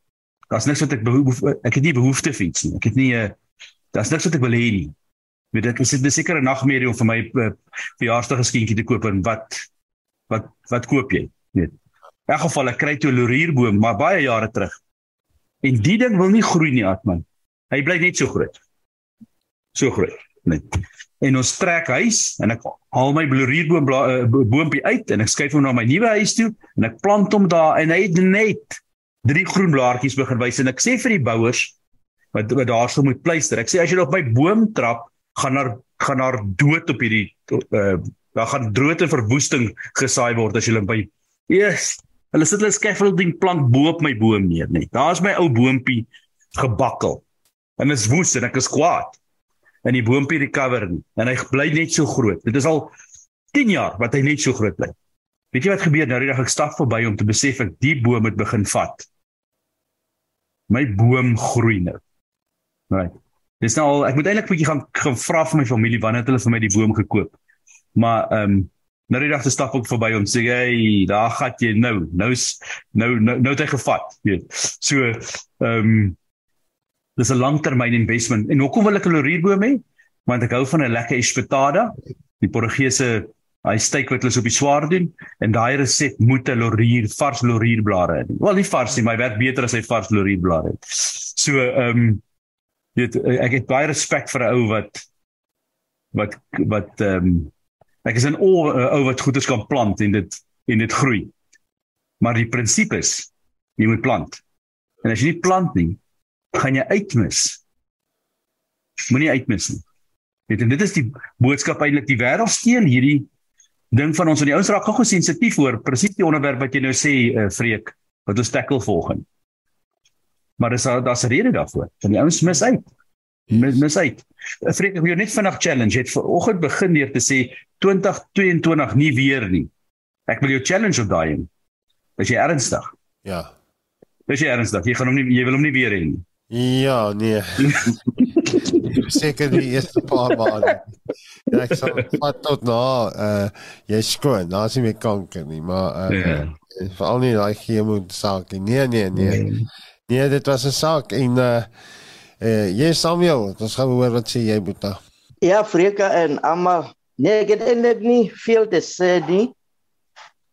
daar's niks wat ek behoef ek het nie behoefte vir iets nie. Ek het nie 'n uh, daar's niks wat ek wil hê nie. Weet dit is 'n sekere nagmerrie om vir my uh, verjaarsdaggeskenkie te koop en wat wat wat koop jy? Weet. In elk geval ek kry toe 'n laurierboom maar baie jare terug. En die ding wil nie groei nie, Atman. Hy bly net so groot. So groot net. En ons trek huis en ek haal my bloerierboom uh, boontjie uit en ek skuif hom na my nuwe huis toe en ek plant hom daar en hy het net drie groen blaartjies begin wys en ek sê vir die bouers wat wat daarso moet pleister. Ek sê as jy op my boom trap, gaan daar gaan daar dood op hierdie uh daar gaan en verwoesting gesaai word as jy by Yes. Hulle sit hulle scaffolding plank bo op my boom neer, nee. Daar's my ou boontjie gebakkel. En is woes en ek is kwaad. En die boontjie recover nie en hy bly net so groot. Dit is al 10 jaar wat hy net so groot bly. Weet jy wat gebeur nou die dag ek stap verby om te besef ek die boom het begin vat. My boom groei nou. Right. Dis nou al ek moet eintlik 'n bietjie gaan gaan vra vir my familie wanneer het hulle vir my die boom gekoop. Maar ehm um, Nou die dag te stap ook verby om sê hey, daar gaan jy nou. Nou nou nou nou het hy gevat, weet. So ehm um, dis 'n langtermyn investment. En hoekom wil ek 'n lorierboom hê? Want ek hou van 'n lekker espetada, die Portugese hy steek wat hulle so op die swaar doen en daai resep moet 'n lorier vars lorierblare hê. Wel nie vars nie, maar hy werk beter as hy vars lorierblare het. So ehm um, weet ek het baie respek vir 'n ou wat wat wat ehm um, Ek is in o uh, ou wat goeders kan plant en dit en dit groei. Maar die prinsip is jy moet plant. En as jy nie plant nie, gaan jy uitmis. Moenie uitmis nie. Weet en dit is die boodskap eintlik die wêreld steel hierdie ding van ons van die ouens raak gou sensitief oor presies die onderwerp wat jy nou sê uh, Freek wat ons tackle volgens. Maar dis daar's 'n rede daarvoor. Want die ouens mis uit. Mis, mis uit. Freek, ek wil jou net vinnig challenge. Het vanoggend begin deur te sê 2022 nie weer nie. Ek wil jou challenge op daai een. Is jy ernstig? Ja. Is jy ernstig? Jy gaan hom nie jy wil hom nie weer hê nie. Ja, nee. Seker die eerste paar maande. Ja, ek sal wat tot nou uh jy skoon, daar's nie meer kanker nie, maar uh ja. veral nie daai chemo saak nie. Nee, nee, nee. Nee, nee dit was 'n saak en uh Eh, jy Samuel, ons gaan hoor wat sê jy Boeta. Ja, Freka en almal. Nee, ek het eintlik nie veel te sê nie.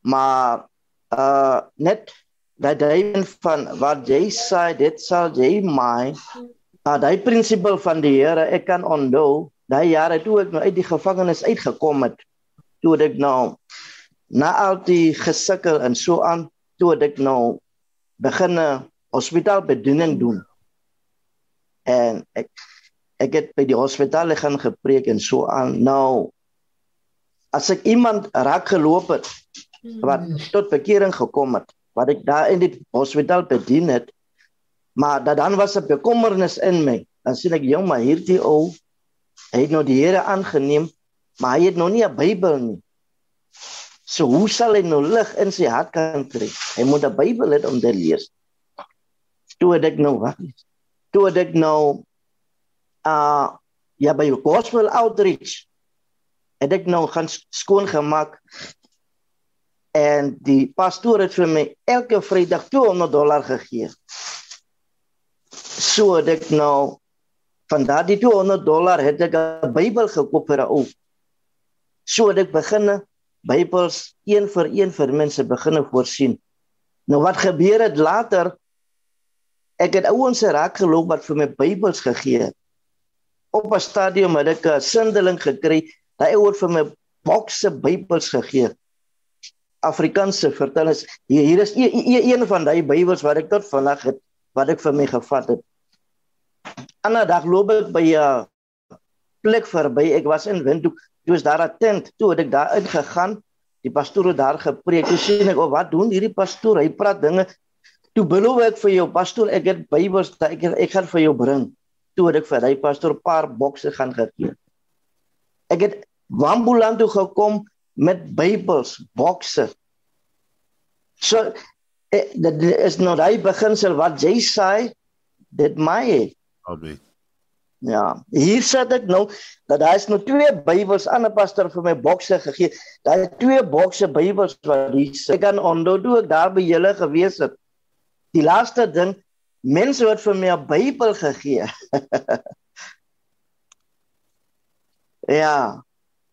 Maar uh net dat jy van wat jy sê, dit sal jy my. Uh daai prinsipel van die Here, ek kan onthou, daai jare toe ek nou uit die gevangenis uitgekom het, toe ek nou na al die gesukkel en so aan, toe ek nou begin 'n hospitaalbediening doen en ek ek het by die hospitaal gaan gepreek en so aan. Nou as ek iemand raak geloop het wat hmm. tot bekering gekom het wat ek daar in die hospitaal bedien het maar dat dan was 'n bekommernis in my dan sien ek jong maar hierdie ou hy het nou die Here aangeneem maar hy het nog nie 'n Bybel nie. So hoe sal hy nou lig in sy hart kan kry? Hy moet 'n Bybel hê om te lees. Toe ek nou wat toe ek nou uh ja by gospel outreach het ek nou gaan skoon gemaak en die pastoor het vir my elke vrydag 200 dollar gegee. So ek nou van daardie 200 dollar het ek 'n Bybel gekoop vir 'n ou so ek begin Bybels een vir een vir mense begin voorsien. Nou wat gebeur het later ek het ouens raak geloop wat vir my Bybels gegee het. Op 'n stadium het ek 'n sindeling gekry, daai ou het vir my bokse Bybels gegee. Afrikaanse vertalings. Hier, hier is een, een, een van daai Bybels wat ek tot vandag het wat ek vir my gevat het. Ander dag loop ek by 'n plek verby. Ek was in Windhoek. Toe is daar 'n tent. Toe het ek daar ingegaan. Die pastoor het daar gepreek. Toe sien ek, "O, oh, wat doen hierdie pastoor? Hy praat dinge Toe beloof ek vir jou pastoor, ek het Bybels ek ek gaan vir jou bring. Toe het ek vir hy pastoor 'n paar bokse gaan gegee. Ek het Wambuland toe gekom met Bybels, bokse. So eh, dit is nou daai beginsel wat jy sê dit my. Amen. Ja, hier sê ek nou dat daar is nou twee Bybels aan 'n pastoor vir my bokse gegee. Daai twee bokse Bybels wat hier sê. Ek kan onthou toe ek daar by julle gewees het die laaste ding mense het vir my 'n Bybel gegee. ja.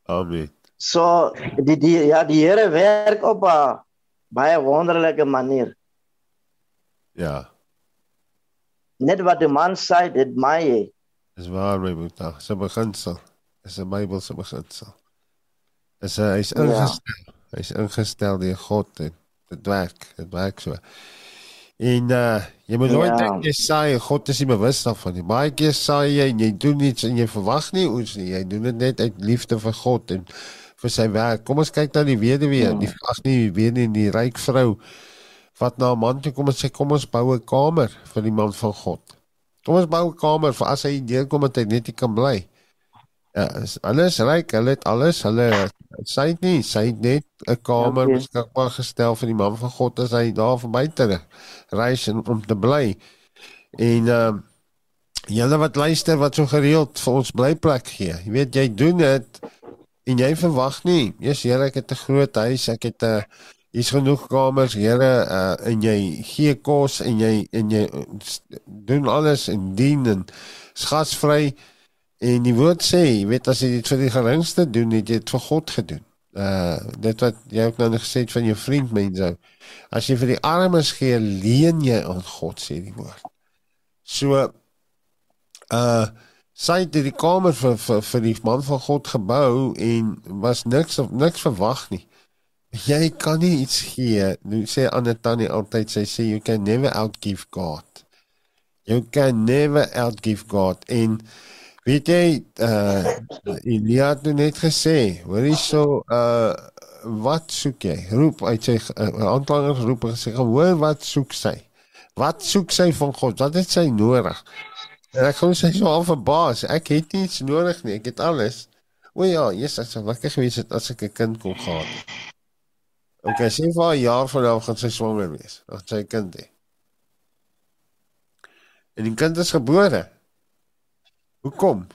Amen. So die die ja die Here werk op 'n baie wonderlike manier. Ja. Net wat die man sê dit my. Dis waar my boetie. Se beginsel. Is 'n Bybel se beginsel. Is hy is ingestel. Ja. Hy's ingestel deur God en dit werk. Dit werk so. En uh jy moet nooit Ja. dink jy saai God is nie bewus daarvan nie. Baie keer saai jy en jy doen iets en jy verwag nie oes nie. Jy doen dit net uit liefde vir God en vir sy werk. Kom ons kyk na die weduwee, Ja. die ag nee, weer nie die ryk vrou wat na 'n man toe kom en sê kom ons bou 'n kamer vir die man van God. Kom ons bou 'n kamer vir as hy deurkom dat hy net nie kan bly. Ja, is- hulle is ryk, hulle het alles, hulle sy het nie, sy het net 'n kamer Dankie. beskikbaar gestel vir die man van God as hy daar verby te reis en om te bly. En ehm uh, julle wat luister wat so gereeld vir ons blyplek gee. Jy weet jy doen dit en jy verwag nie, eers Here ek het 'n groot huis, ek het 'n hier's genoeg kamers, Here, uh, en jy gee kos en jy en jy uh, s- doen alles en dien en gasvry en die woord sê, jy weet as jy dit vir die geringste doen, het jy dit vir God gedoen. Uh dit wat jy ook nou net gesê het van jou vriend mense. As jy vir die armes gee, leen jy aan God sê die woord. So uh sy het die kamer vir vir vir die man van God gebou en was niks niks verwag nie. Jy kan nie iets gee. Nou sê Anne Tannie altyd sy sê you can never outgive God. You can never outgive God en weet jy uh Elia het net gesê, hoor hierso uh wat soek jy? Roep uit sy uh, aanklanger roep en sê hoor wat soek sy? Wat soek sy van God? Wat het sy nodig? En ek kon sê so al verbaas. Ek het niets nodig nie. Ek het alles. O ja, Jesus, ek sou lekker gewees het as ek 'n kind kon gehad het. Okay, sê vir 'n jaar van nou gaan sy swanger wees. Dan sy 'n kind hê. En die kind is gebore. Hoekom?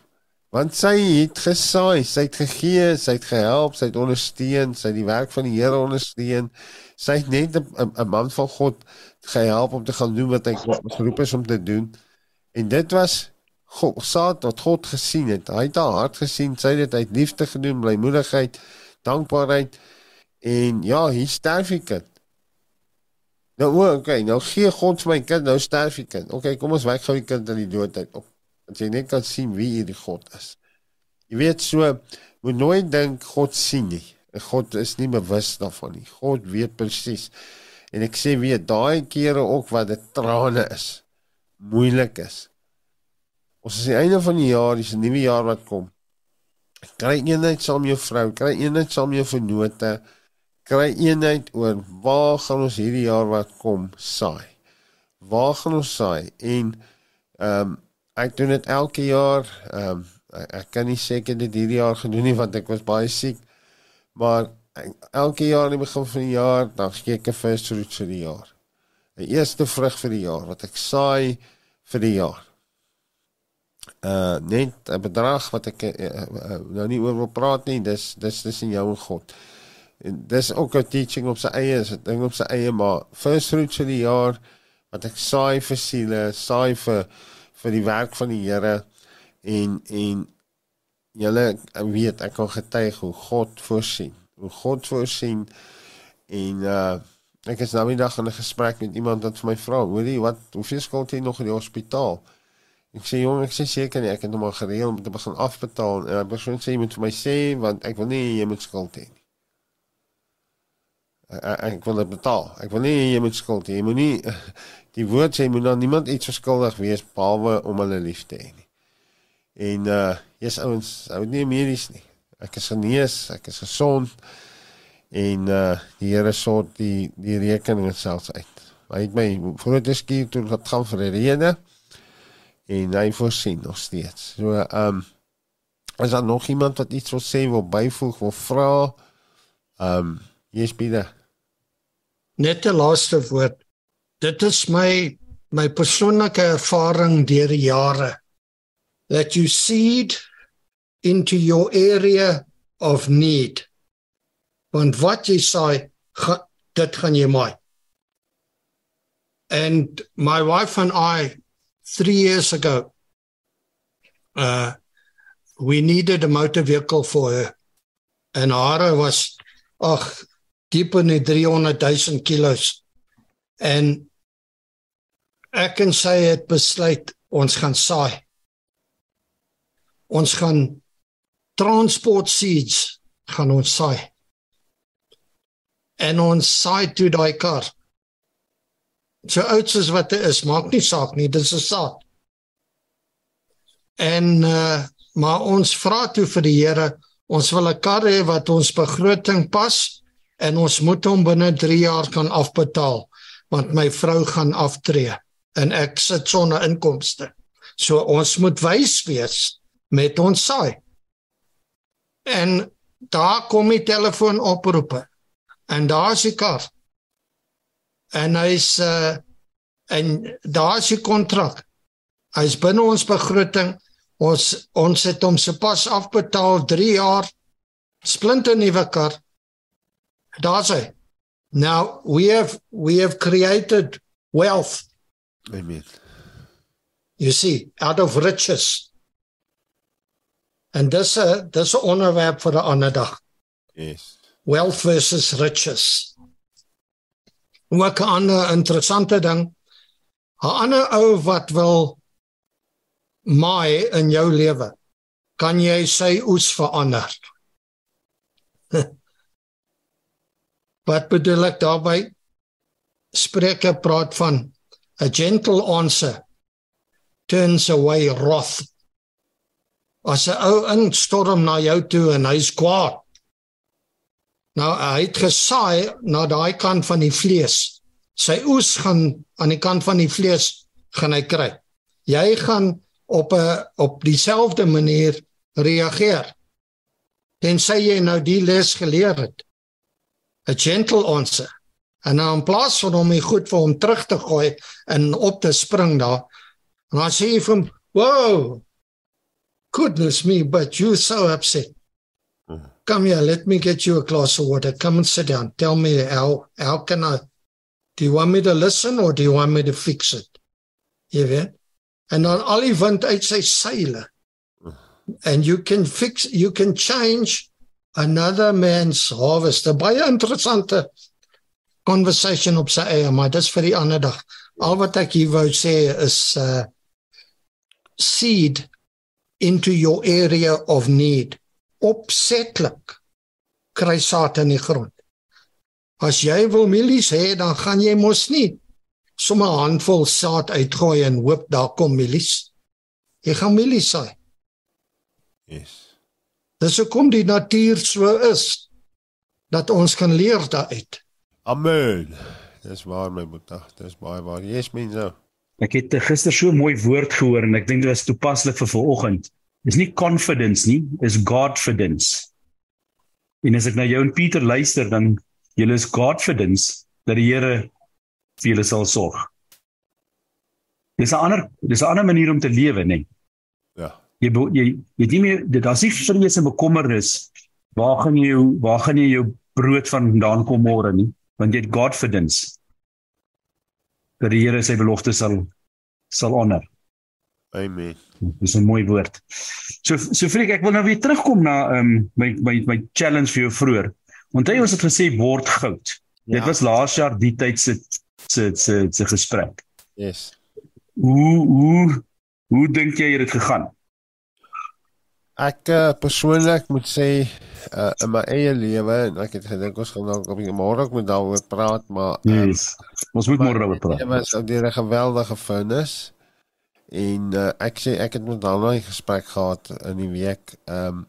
Want sy het gesaai, sy het gegee, sy het gehelp, sy het ondersteun, sy het die werk van die Here ondersteun. Sy het net 'n man van God gehelp om te gaan doen wat hy geroep is om te doen. En dit was God, saad wat God gesien het. Hy het haar hart gesien, sy het dit uit liefde gedoen, blymoedigheid, dankbaarheid. En ja, hier sterf die kind. Nou, okay, nou gee God vir my kind, nou sterf die kind. Okay, kom ons wyk gou die kind in die doodheid op. Dat jy net kan sien wie hierdie God is. Jy weet so, moet nooit dink God sien nie. God is nie bewus daarvan nie. God weet presies. En ek sê weer, daai kere ook wat dit trane is, moeilik is. Ons is aan die einde van die jaar, dis 'n nuwe jaar wat kom. Kry eenheid saam jou vrou, kry eenheid saam jou vennote, kry eenheid oor waar gaan ons hierdie jaar wat kom saai. Waar gaan ons saai? En ehm um, ek doen dit elke jaar. Ehm um, ek, kan nie sê ek het dit hierdie jaar gedoen nie want ek was baie siek. Maar ek, elke jaar aan die begin van die jaar, dan gee ek 'n first fruit vir die jaar. 'n Eerste vrug vir die jaar wat ek saai vir die jaar. Uh net 'n bedrag wat ek uh, uh, nou nie oor wil praat nie, dis dis dis in jou en God. En dis ook 'n teaching op sy eie, is 'n ding op sy eie, maar first fruit vir die jaar wat ek saai vir siele, saai vir vir die werk van die Here en en julle weet ek kan getuig hoe God voorsien, hoe God voorsien en uh ek is nou die dag 'n gesprek met iemand wat vir my vra, hoorie, wat hoeveel skuld jy nog in die hospitaal? Ek sê jong, ek sê seker nie, ek het hom al gereël om te begin afbetaal en hy persoon sê jy moet vir my sê want ek wil nie jy moet skuld hê nie. Ek, ek, ek wil dit betaal. Ek wil nie jy moet skuld hê. Jy moet nie die woord sê jy moet aan niemand iets verskuldig wees behalwe om hulle lief te hê nie. En uh jy's ouens, ou nie medies nie. Ek is genees, ek is gesond en uh die Here sort die die rekeninge selfs uit. Hy het my groot geskiet toe dat gaan vir rede en hy voorsien nog steeds. So ehm um, is daar nog iemand wat iets wil sê, wil byvoeg, wil vra? Ehm um, jy's binne. Net 'n laaste woord. Dit is my my persoonlike ervaring deur die jare that you seed into your area of need. Want wat jy saai, ga, dit gaan jy maai. And my wife and I 3 years ago uh we needed a motor vehicle for her. En haar was ag diep in die 300 000 kilos. En ek en sy het besluit ons gaan saai. Ons gaan transport seeds gaan ons saai. En ons saai toe daai kar. So oud soos wat dit is, maak nie saak nie, dis 'n saad. En uh maar ons vra toe vir die Here, ons wil 'n kar hê wat ons begroting pas en ons moet hom binne 3 jaar kan afbetaal want my vrou gaan aftree en ek sit sonder inkomste. So ons moet wys wees met ons saai. En daar kom die telefoon oproepe. En daar's die kar. En hy's uh en daar's die kontrak. Hy's binne ons begroting. Ons ons het hom sopas afbetaal 3 jaar splinte nuwe kar. Daar's hy. Now we have we have created wealth. Amen. You see, out of riches. En dis 'n dis 'n onderwerp vir 'n ander dag. Yes. Wealth versus riches. Ook 'n ander interessante ding. 'n Ander ou wat wil maai in jou lewe, kan jy sy oes verander. Wat bedoel ek daarby? Spreuke praat van a gentle answer turns away wrath. As 'n ou instorm na jou toe en hy's kwaad. Nou hy het gesaai na daai kant van die vlees. Sy oes gaan aan die kant van die vlees gaan hy kry. Jy gaan op 'n op dieselfde manier reageer. Tensy jy nou die les geleer het. A gentle answer. En nou in plaas van om hy goed vir hom terug te gooi en op te spring daar. En dan sê hy vir hom, "Wow. Goodness me, but you so upset. Come here, let me get you a glass of water. Come and sit down. Tell me how how can I Do you want me to listen or do you want me to fix it? Jy weet. En dan al die wind uit sy seile. And you can fix you can change another man's harvest. 'n Baie interessante conversation op sy eie, maar dis vir die ander dag. Al wat ek hier wou sê is uh seed into your area of need. Opsetlik kry saad in die grond. As jy wil mielies hê, dan gaan jy mos nie sommer 'n handvol saad uitgooi en hoop daar kom mielies. Jy gaan mielies saai. Yes. Dis hoekom die natuur so is dat ons kan leer daaruit. Amen. Dis waar my boetie. Dis baie waar. Yes, mense. Ek het gister so 'n mooi woord gehoor en ek dink dit was toepaslik vir vanoggend. Dis nie confidence nie, is godfidence. En as ek na jou en Pieter luister, dan julle is godfidence dat die Here vir julle sal sorg. Dis 'n ander dis 'n ander manier om te lewe, nê. Nee. Jy jy weet nie meer dit daar's nie vrees en bekommernis waar gaan jy jou waar gaan jy jou brood vandaan kom môre nie, want jy het godfidence dat die Here sy belofte sal sal honor. Amen. Dis 'n mooi woord. So so Frik, ek wil nou weer terugkom na ehm um, my my my challenge vir jou vroeër. Onthou ons het gesê word goud. Ja. Dit was laas jaar die tyd se se se se gesprek. Yes. Hoe hoe hoe dink jy het dit gegaan? Ek uh, persoonlik moet sê uh, in my eie lewe en ek het gedink ons gaan dalk op die môre ook met daaroor praat, maar um, Yes. Ons moet môre daaroor praat. Dit was 'n geweldige furnace. En uh, ek sê ek het met daai gesprek gehad in die week. Ehm um,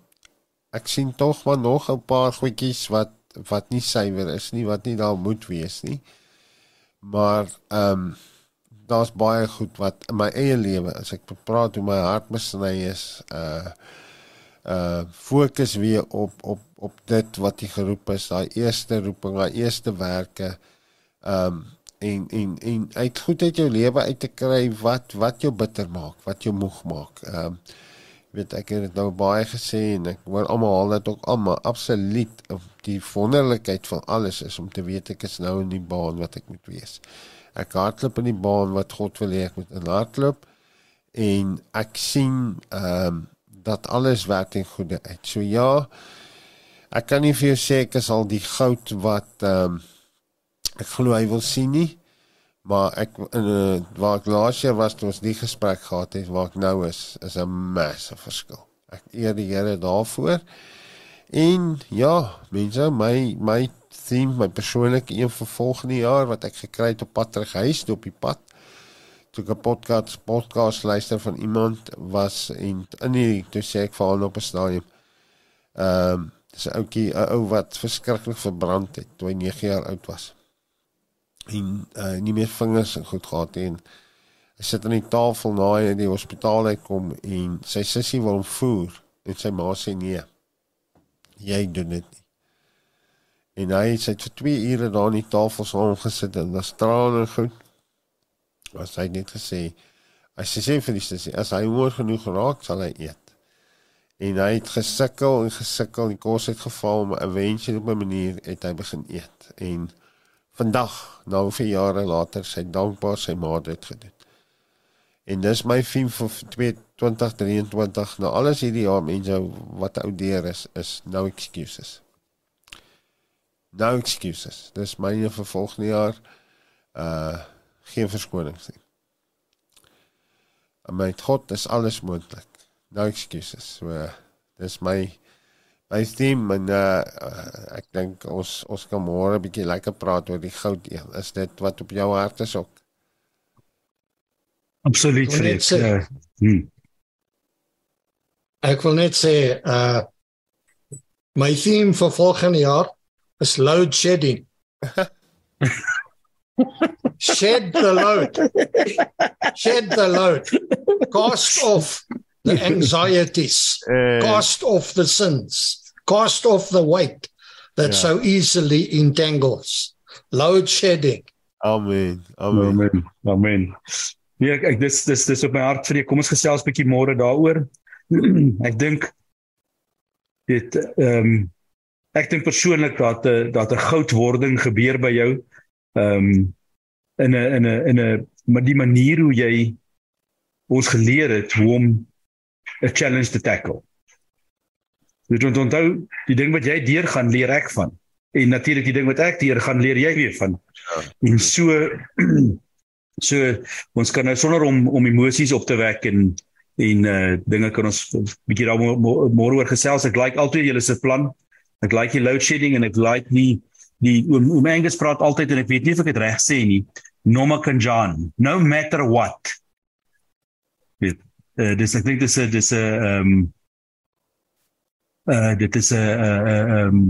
ek sien tog maar nog 'n paar goedjies wat wat nie suiwer is nie, wat nie daar moet wees nie. Maar ehm um, daar's baie goed wat in my eie lewe as ek praat hoe my hart besny is, uh uh fokus weer op op op dit wat jy geroep is, daai eerste roeping, daai eerste werke. Um, en en en uit goed uit jou lewe uit te kry wat wat jou bitter maak, wat jou moeg maak. Um, weet ek het dit nou baie gesê en ek hoor almal haal dit ook almal absoluut die wonderlikheid van alles is om te weet ek is nou in die baan wat ek moet wees. Ek hardloop in die baan wat God wil hê ek moet in hardloop en ek sien ehm um, dat alles werk ten goeie uit. So ja, ek kan nie vir jou sê ek is al die goud wat ehm um, ek glo hy wil sien nie. Maar ek in uh, waar ek laas jaar was toe ons die gesprek gehad het waar ek nou is, is 'n massive verskil. Ek eer die Here daarvoor. En ja, mense, my my theme, my persoonlike een vir volgende jaar wat ek gekry het op pad terug huis, op die pad. Toe ek 'n podcast podcast luister van iemand was en in die toe sê ek hom op 'n stadium. Ehm um, dis 'n ouetjie, ou wat verskriklik verbrand het toe hy 9 jaar oud was. En uh, nie meer vingers en goed gehad het en hy sit aan die tafel na hy in die hospitaal uitkom en sy sussie wil hom voer en sy ma sê nee. Jy doen dit nie. En hy het vir 2 ure daar aan die tafel saam gesit en was trane goed. Was hy net gesê as hy sê vir die sussie as hy hoor genoeg raak sal hy eet. En hy het gesukkel en gesukkel en kos het geval maar eventueel op 'n manier het hy begin eet. En vandag, nou vir jare later, sy dankbaar sy ma dit gedoen. En dis my film vir 2023 nou alles hierdie jaar mense wat oudeer is is no excuses no excuses. Dis myne vir volgende jaar. Uh geen verskonings nie. En met God is alles moontlik. No excuses. So dis my my theme en uh, ek dink ons ons kan môre 'n bietjie lekker praat oor die goud. Is dit wat op jou hart is ook? Absoluut, Fred. Uh, hmm. Ek wil net sê uh my theme vir volgende jaar is load shedding. Shed the load. Shed the load. Cast off the anxieties. Uh, cast off the sins. Cast off the weight that yeah. so easily entangles. Load shedding. Amen. Amen. Amen. Amen. Ja, ek, ek dis dis dis op my hart vir jou. Kom ons gesels bietjie môre daaroor. ek dink dit ehm um, ek dink persoonlik dat 'n dat 'n goudwording gebeur by jou. Ehm um, in 'n in 'n in 'n maar die manier hoe jy ons geleer het hoe om 'n challenge te tackle. Jy moet onthou die ding wat jy deur gaan leer ek van. En natuurlik die ding wat ek deur gaan leer jy weer van. Ja. En so so ons kan nou sonder om om emosies op te wek en en uh dinge kan ons bietjie daar môre oor gesels. Ek like altyd julle se plan. Ek like die load shedding en ek like nie die oom oom Angus praat altyd en ek weet nie of ek dit reg sê nie. Noma Kanjan, no matter what. Dit uh, dis ek dink dis 'n dis 'n ehm uh dit is 'n ehm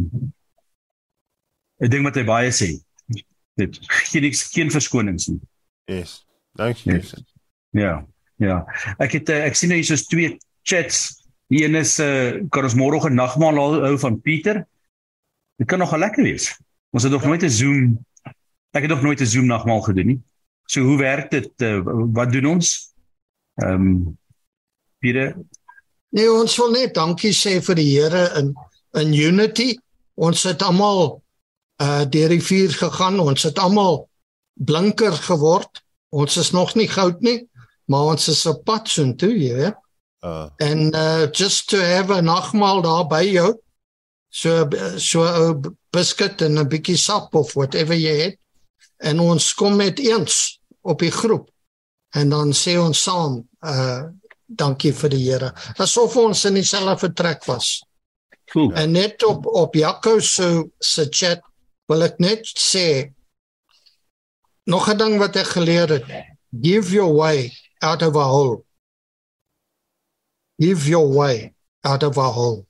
ek dink wat hy baie sê. Dit geen geen verskonings nie. Yes. Dankie. Yes. Ja. Ja. Ek het eh, ek sien hier soos twee chats Die een is uh kan ons môre oggend nagmaal hou van Pieter. Dit kan nog lekker wees. Ons het nog nooit 'n Zoom ek het nog nooit 'n Zoom nagmaal gedoen nie. So hoe werk dit? Uh, wat doen ons? Ehm um, Pieter Nee, ons wil net dankie sê vir die Here in in unity. Ons het almal uh deur die vuur gegaan. Ons het almal blinker geword. Ons is nog nie goud nie, maar ons is op pad soontoe, jy weet. Uh. En uh just to have a nagmaal daar by jou. So so 'n biscuit en 'n bietjie sap of whatever jy het. En ons kom met eens op die groep. En dan sê ons saam uh dankie vir die Here. Asof ons in dieselfde vertrek was. Cool. En net op op Jaco se se chat wil ek net sê nog 'n ding wat ek geleer het. Give your way out of a hole give your way out of a hole.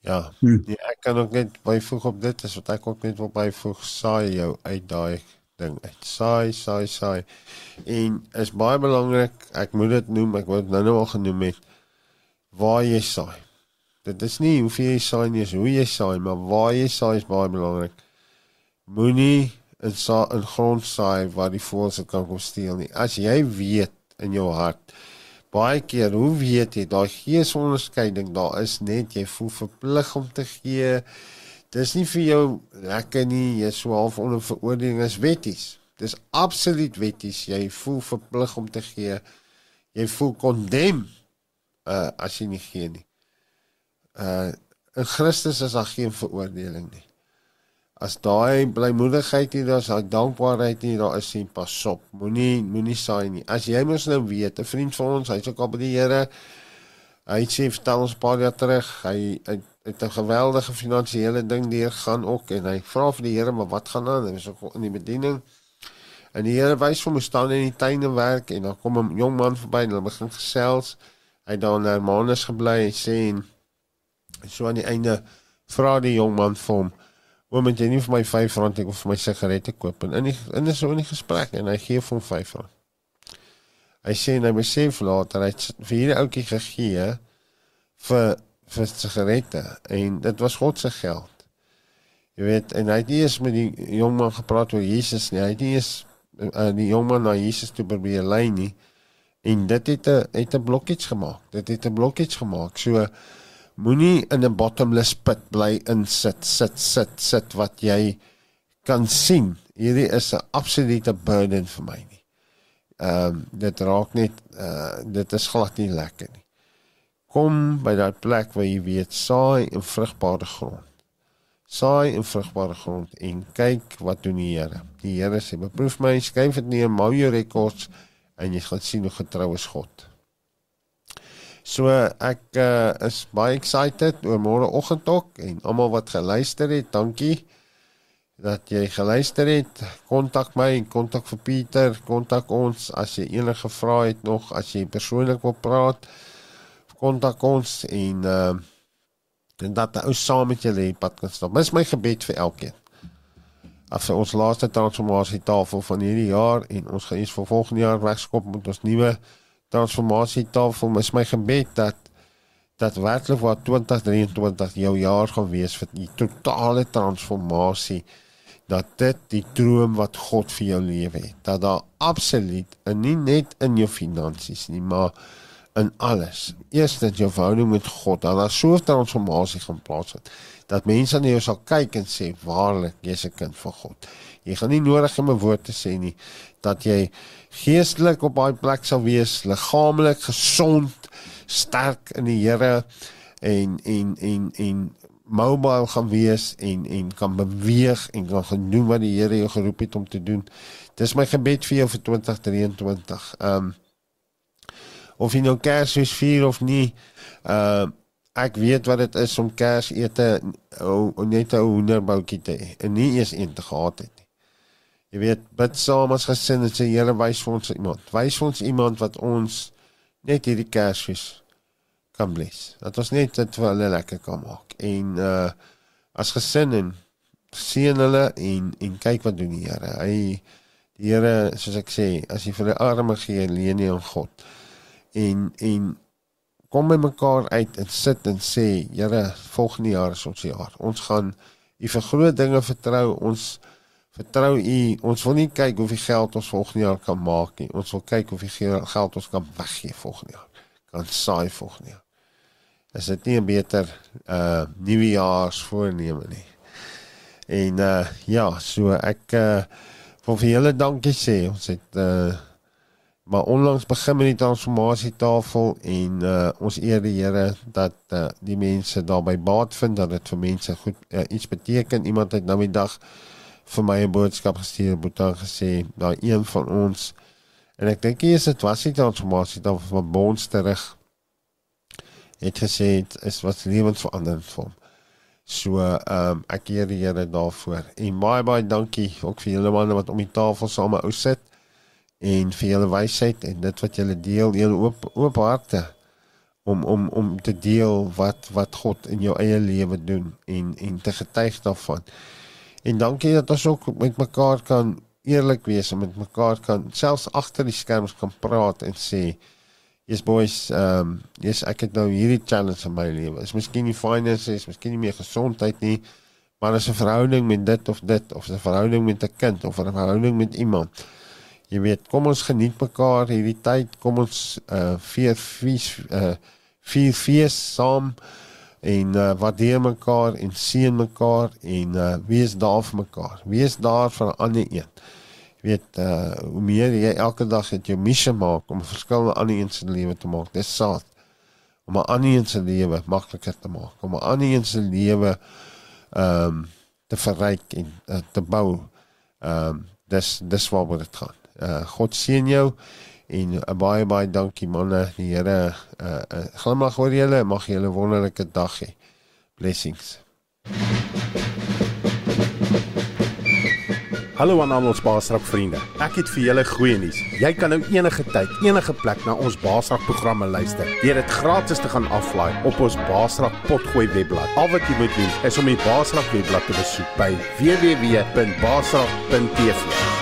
Ja, hmm. nee, ek kan ook net byvoeg op dit is wat ek ook net wil byvoeg saai jou uit daai ding uit. Saai, saai, saai. En is baie belangrik, ek moet dit noem, ek word nou nou al genoem het waar jy saai. Dit is nie hoeveel jy saai nie, is hoe jy saai, maar waar jy saai is baie belangrik. Moenie in sa in grond saai waar die voëls kan kom steel nie. As jy weet in jou hart baie keer hoe weet jy daar gees onderskeiding daar is net jy voel verplig om te gee. Dis nie vir jou lekker nie jy half onder veroordeling is wetties. Dis absoluut wetties jy voel verplig om te gee. Jy voel kondem uh, as jy nie gee nie. Uh in Christus is daar geen veroordeling nie as daai blymoedigheid nie daar is daai dankbaarheid nie daar is nie pas op moenie moenie saai nie as jy mos nou weet 'n vriend van ons hy's ook al by die Here Hy sê vertel ons paar jaar terug, hy hy het 'n geweldige finansiële ding deurgaan ook en hy vra vir die Here maar wat gaan aan? Hy was ook in die bediening. En die Here wys hom hoe staan in die tuin en werk en dan kom 'n jong man verby en hulle begin gesels. Hy het daar na Hermanus gebly en sê en so aan die einde vra die jong man vir hom Oom, jy nie vir my R5 ek of vir my sigarette koop en in die, in is so in die gesprek en hy gee vir hom R5. Hy sê hy besef later hy het vir hierdie ouetjie gegee vir vir sigarette en dit was God se geld. Jy weet en hy het nie eens met die jong man gepraat oor Jesus nie. Hy het nie eens uh, die jong man na Jesus toe probeer lei nie. En dit het 'n het 'n blokkies gemaak. Dit het 'n blokkies gemaak. So moenie in 'n bottomless pit bly insit, sit, sit, sit wat jy kan sien. Hierdie is 'n absolute burden vir my nie. Ehm um, dit raak net uh dit is glad nie lekker nie. Kom by daai plek waar jy weet saai in vrugbare grond. Saai in vrugbare grond en kyk wat doen die Here. Die Here sê beproef my, skryf dit neer, mou jou rekords en jy gaan sien hoe getrou is God. So ek uh, is baie excited oor môreoggend ook en almal wat geluister het, dankie dat jy geluister het. Kontak my en kontak vir Pieter, kontak ons as jy enige vrae het nog, as jy persoonlik wil praat. Kontak ons en uh en dat ou saam met julle die pad kan stap. Dis my gebed vir elkeen. Af vir ons laaste transformasie tafel van hierdie jaar en ons gaan eens vir volgende jaar wegskop met ons nuwe transformasie tafel is my gebed dat dat werklik wat 2023 jou jaar gaan wees vir die totale transformasie dat dit die droom wat God vir jou lewe het dat daar absoluut en nie net in jou finansies nie maar in alles. Eers dat jou verhouding met God dat daar so 'n transformasie gaan plaasvind dat mense na jou sal kyk en sê waarlik jy's 'n kind van God. Jy gaan nie nodig om 'n woord te sê nie dat jy geestelik op daai plek sal wees, liggaamlik gesond, sterk in die Here en en en en mobile gaan wees en en kan beweeg en kan doen wat die Here jou geroep het om te doen. Dis my gebed vir jou vir 2023. Ehm um, of jy nou Kersfees vier of nie, ehm uh, ek weet wat dit is om Kersete net 'n hoenderboutjie te hê en nie eens een te gehad het. Jy weet, bid saam as gesin en sê Here wys vir ons iemand. Wys vir ons iemand wat ons net hierdie Kersfees kan bless. Dat ons net dit vir hulle lekker kan maak. En uh as gesin en sien hulle en en kyk wat doen die Here. Hy die Here, soos ek sê, as jy vir die arme gee, leen jy aan God. En en kom by mekaar uit en sit en sê, Here, volgende jaar is ons jaar. Ons gaan U vir groot dinge vertrou. Ons Vertrou U, ons wil nie kyk hoeveel geld ons volgende jaar kan maak nie. Ons wil kyk hoeveel geld ons kan weggee volgende jaar. Kan saai volgende jaar. Is dit nie 'n beter uh nuwejaarsvoorneme nie? En uh ja, so ek uh wil vir julle dankie sê. Ons het uh maar onlangs begin met die transformasietafel en uh ons eer die Here dat uh die mense daarby baat vind dat dit vir mense goed uh, iets beteken. Iemand het nou die dag vir my 'n boodskap gestuur het dan gesê daai een van ons en ek dink hier is dit was nie transformasie dan van bonds terug het gesê het, is wat lewensveranderend vir hom. So ehm um, ek eer die Here daarvoor. En baie baie dankie ook vir julle manne wat om die tafel saam ou sit en vir julle wysheid en dit wat julle deel, julle oop oop harte om om om te deel wat wat God in jou eie lewe doen en en te getuig daarvan. En dankie dat ons ook met mekaar kan eerlik wees en met mekaar kan selfs agter die skerms kan praat en sê Yes boys, ehm um, yes ek het nou hierdie challenge in my lewe. Is miskien nie finances, miskien nie meer gesondheid nie, maar is 'n verhouding met dit of dit of 'n verhouding met 'n kind of 'n verhouding met iemand. Jy weet, kom ons geniet mekaar hierdie tyd. Kom ons uh vier fees uh vier fees saam en uh, waardeer mekaar en seën mekaar en uh, wees daar vir mekaar. Wees daar vir 'n ander een. Jy weet uh hoe meer jy elke dag het jou missie maak om 'n verskil in ander een se lewe te maak. Dis saad om 'n ander een se lewe makliker te maak, om 'n ander een se lewe ehm um, te verryk en uh, te bou. Ehm um, dis dis waar dit gaan. Uh God seën jou En uh, baie baie dankie manne. Die Here uh, uh, glimlag oor julle. Mag julle wonderlike dag hê. Blessings. Hallo aan al ons Baasrak vriende. Ek het vir julle goeie nuus. Jy kan nou enige tyd, enige plek na ons Baasrak programme luister. Deur dit gratis te gaan aflaai op ons Baasrak potgooi webblad. Al wat jy moet doen is om die Baasrak webblad te besoek by www.baasrak.tv.